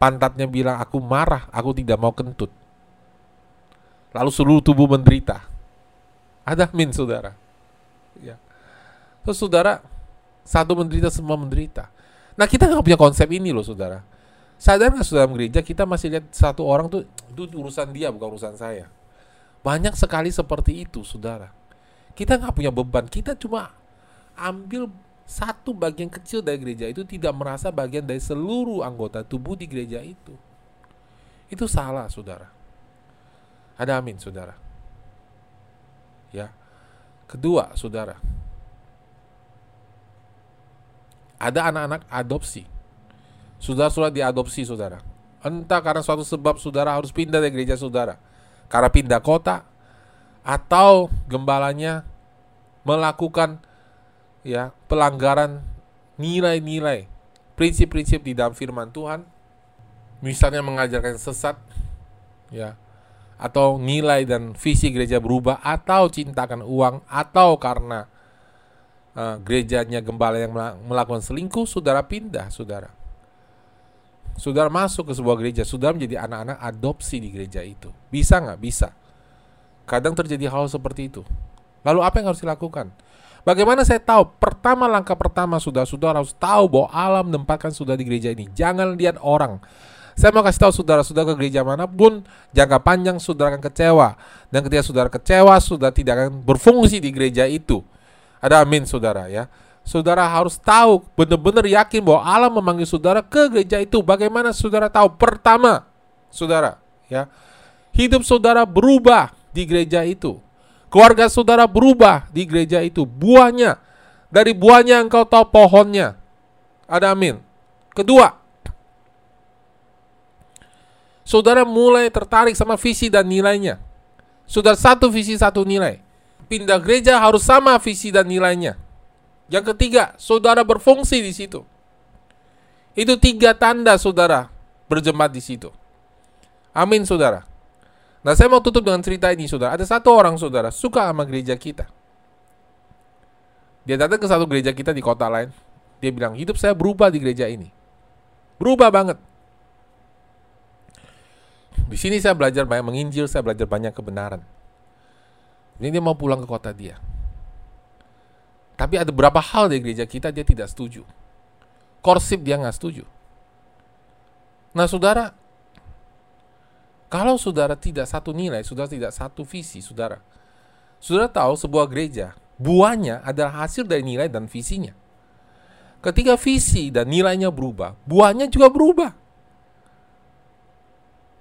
Pantatnya bilang aku marah, aku tidak mau kentut. Lalu seluruh tubuh menderita. Ada amin saudara. Ya. Terus saudara, satu menderita semua menderita. Nah kita nggak punya konsep ini loh saudara. Sadar nggak dalam gereja kita masih lihat satu orang tuh itu urusan dia bukan urusan saya. Banyak sekali seperti itu, saudara. Kita nggak punya beban, kita cuma ambil satu bagian kecil dari gereja itu tidak merasa bagian dari seluruh anggota tubuh di gereja itu. Itu salah, saudara. Ada amin, saudara. Ya. Kedua, saudara. Ada anak-anak adopsi sudah sudah diadopsi saudara. Entah karena suatu sebab saudara harus pindah dari gereja saudara. Karena pindah kota atau gembalanya melakukan ya pelanggaran nilai-nilai prinsip-prinsip di dalam firman Tuhan misalnya mengajarkan sesat ya atau nilai dan visi gereja berubah atau cintakan uang atau karena uh, gerejanya gembala yang melakukan selingkuh saudara pindah saudara Saudara masuk ke sebuah gereja, sudah menjadi anak-anak adopsi di gereja itu. Bisa nggak? Bisa. Kadang terjadi hal seperti itu. Lalu apa yang harus dilakukan? Bagaimana saya tahu? Pertama langkah pertama sudah saudara harus tahu bahwa Allah menempatkan sudah di gereja ini. Jangan lihat orang. Saya mau kasih tahu saudara-saudara ke gereja mana pun, jangka panjang saudara akan kecewa. Dan ketika saudara kecewa, sudah tidak akan berfungsi di gereja itu. Ada amin saudara ya saudara harus tahu, benar-benar yakin bahwa Allah memanggil saudara ke gereja itu. Bagaimana saudara tahu? Pertama, saudara, ya, hidup saudara berubah di gereja itu. Keluarga saudara berubah di gereja itu. Buahnya, dari buahnya engkau tahu pohonnya. Ada amin. Kedua, saudara mulai tertarik sama visi dan nilainya. Sudah satu visi, satu nilai. Pindah gereja harus sama visi dan nilainya. Yang ketiga, saudara berfungsi di situ. Itu tiga tanda saudara berjemaat di situ. Amin saudara. Nah saya mau tutup dengan cerita ini saudara. Ada satu orang saudara suka sama gereja kita. Dia datang ke satu gereja kita di kota lain. Dia bilang hidup saya berubah di gereja ini. Berubah banget. Di sini saya belajar banyak menginjil, saya belajar banyak kebenaran. Ini dia mau pulang ke kota dia. Tapi ada beberapa hal di gereja kita dia tidak setuju. Korsip dia nggak setuju. Nah saudara, kalau saudara tidak satu nilai, saudara tidak satu visi, saudara. Saudara tahu sebuah gereja, buahnya adalah hasil dari nilai dan visinya. Ketika visi dan nilainya berubah, buahnya juga berubah.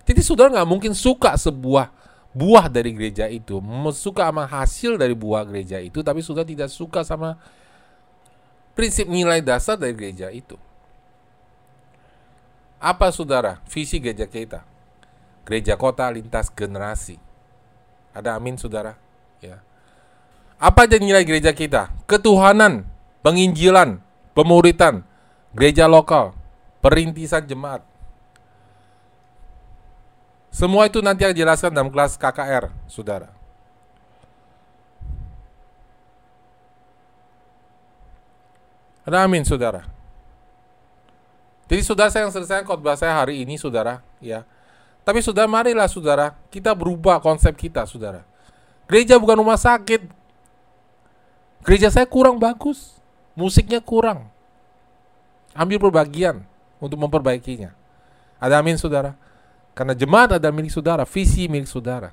Jadi saudara nggak mungkin suka sebuah buah dari gereja itu, suka sama hasil dari buah gereja itu, tapi sudah tidak suka sama prinsip nilai dasar dari gereja itu. Apa saudara visi gereja kita? Gereja kota lintas generasi. Ada amin saudara? Ya. Apa aja nilai gereja kita? Ketuhanan, penginjilan, pemuritan, gereja lokal, perintisan jemaat. Semua itu nanti akan dijelaskan dalam kelas KKR, saudara. Ada amin, saudara. Jadi saudara saya yang selesai khotbah saya hari ini, saudara, ya. Tapi saudara, marilah saudara, kita berubah konsep kita, saudara. Gereja bukan rumah sakit. Gereja saya kurang bagus. Musiknya kurang. Ambil perbagian untuk memperbaikinya. Ada amin, saudara. Karena jemaat ada milik saudara, visi milik saudara.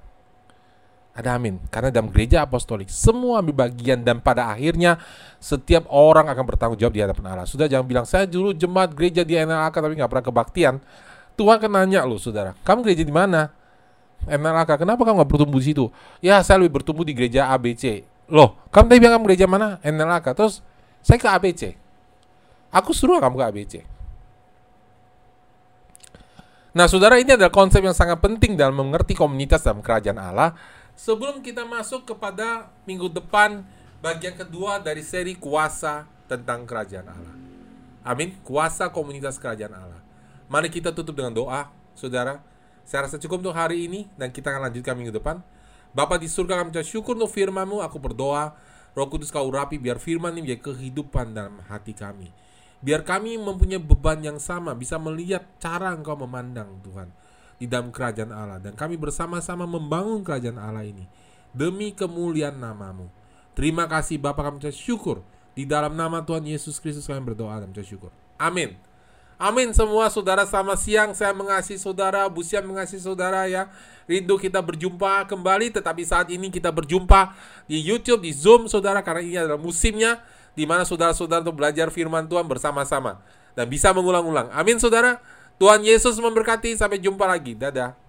Ada amin. Karena dalam gereja apostolik semua ambil bagian dan pada akhirnya setiap orang akan bertanggung jawab di hadapan Allah. Sudah jangan bilang saya dulu jemaat gereja di NLAK tapi nggak pernah kebaktian. Tuhan akan nanya lo saudara, kamu gereja di mana? NLAK, kenapa kamu nggak bertumbuh di situ? Ya saya lebih bertumbuh di gereja ABC. Loh, kamu tadi bilang kamu gereja mana? NLAK. Terus saya ke ABC. Aku suruh kamu ke ABC. Nah, saudara, ini adalah konsep yang sangat penting dalam mengerti komunitas dalam kerajaan Allah Sebelum kita masuk kepada minggu depan bagian kedua dari seri kuasa tentang kerajaan Allah. Amin. Kuasa komunitas kerajaan Allah. Mari kita tutup dengan doa, saudara. Saya rasa cukup untuk hari ini dan kita akan lanjutkan minggu depan. Bapak di surga kami syukur untuk firmanmu. Aku berdoa, roh kudus kau urapi biar firman ini menjadi kehidupan dalam hati kami. Biar kami mempunyai beban yang sama, bisa melihat cara engkau memandang Tuhan di dalam kerajaan Allah dan kami bersama-sama membangun kerajaan Allah ini demi kemuliaan namamu. Terima kasih Bapak kami ucap syukur di dalam nama Tuhan Yesus Kristus kami berdoa dan ucap syukur. Amin. Amin semua saudara sama siang saya mengasihi saudara, Busian mengasihi saudara ya. Rindu kita berjumpa kembali tetapi saat ini kita berjumpa di YouTube, di Zoom saudara karena ini adalah musimnya di mana saudara-saudara untuk belajar firman Tuhan bersama-sama dan bisa mengulang-ulang. Amin saudara. Tuhan Yesus memberkati. Sampai jumpa lagi. Dadah.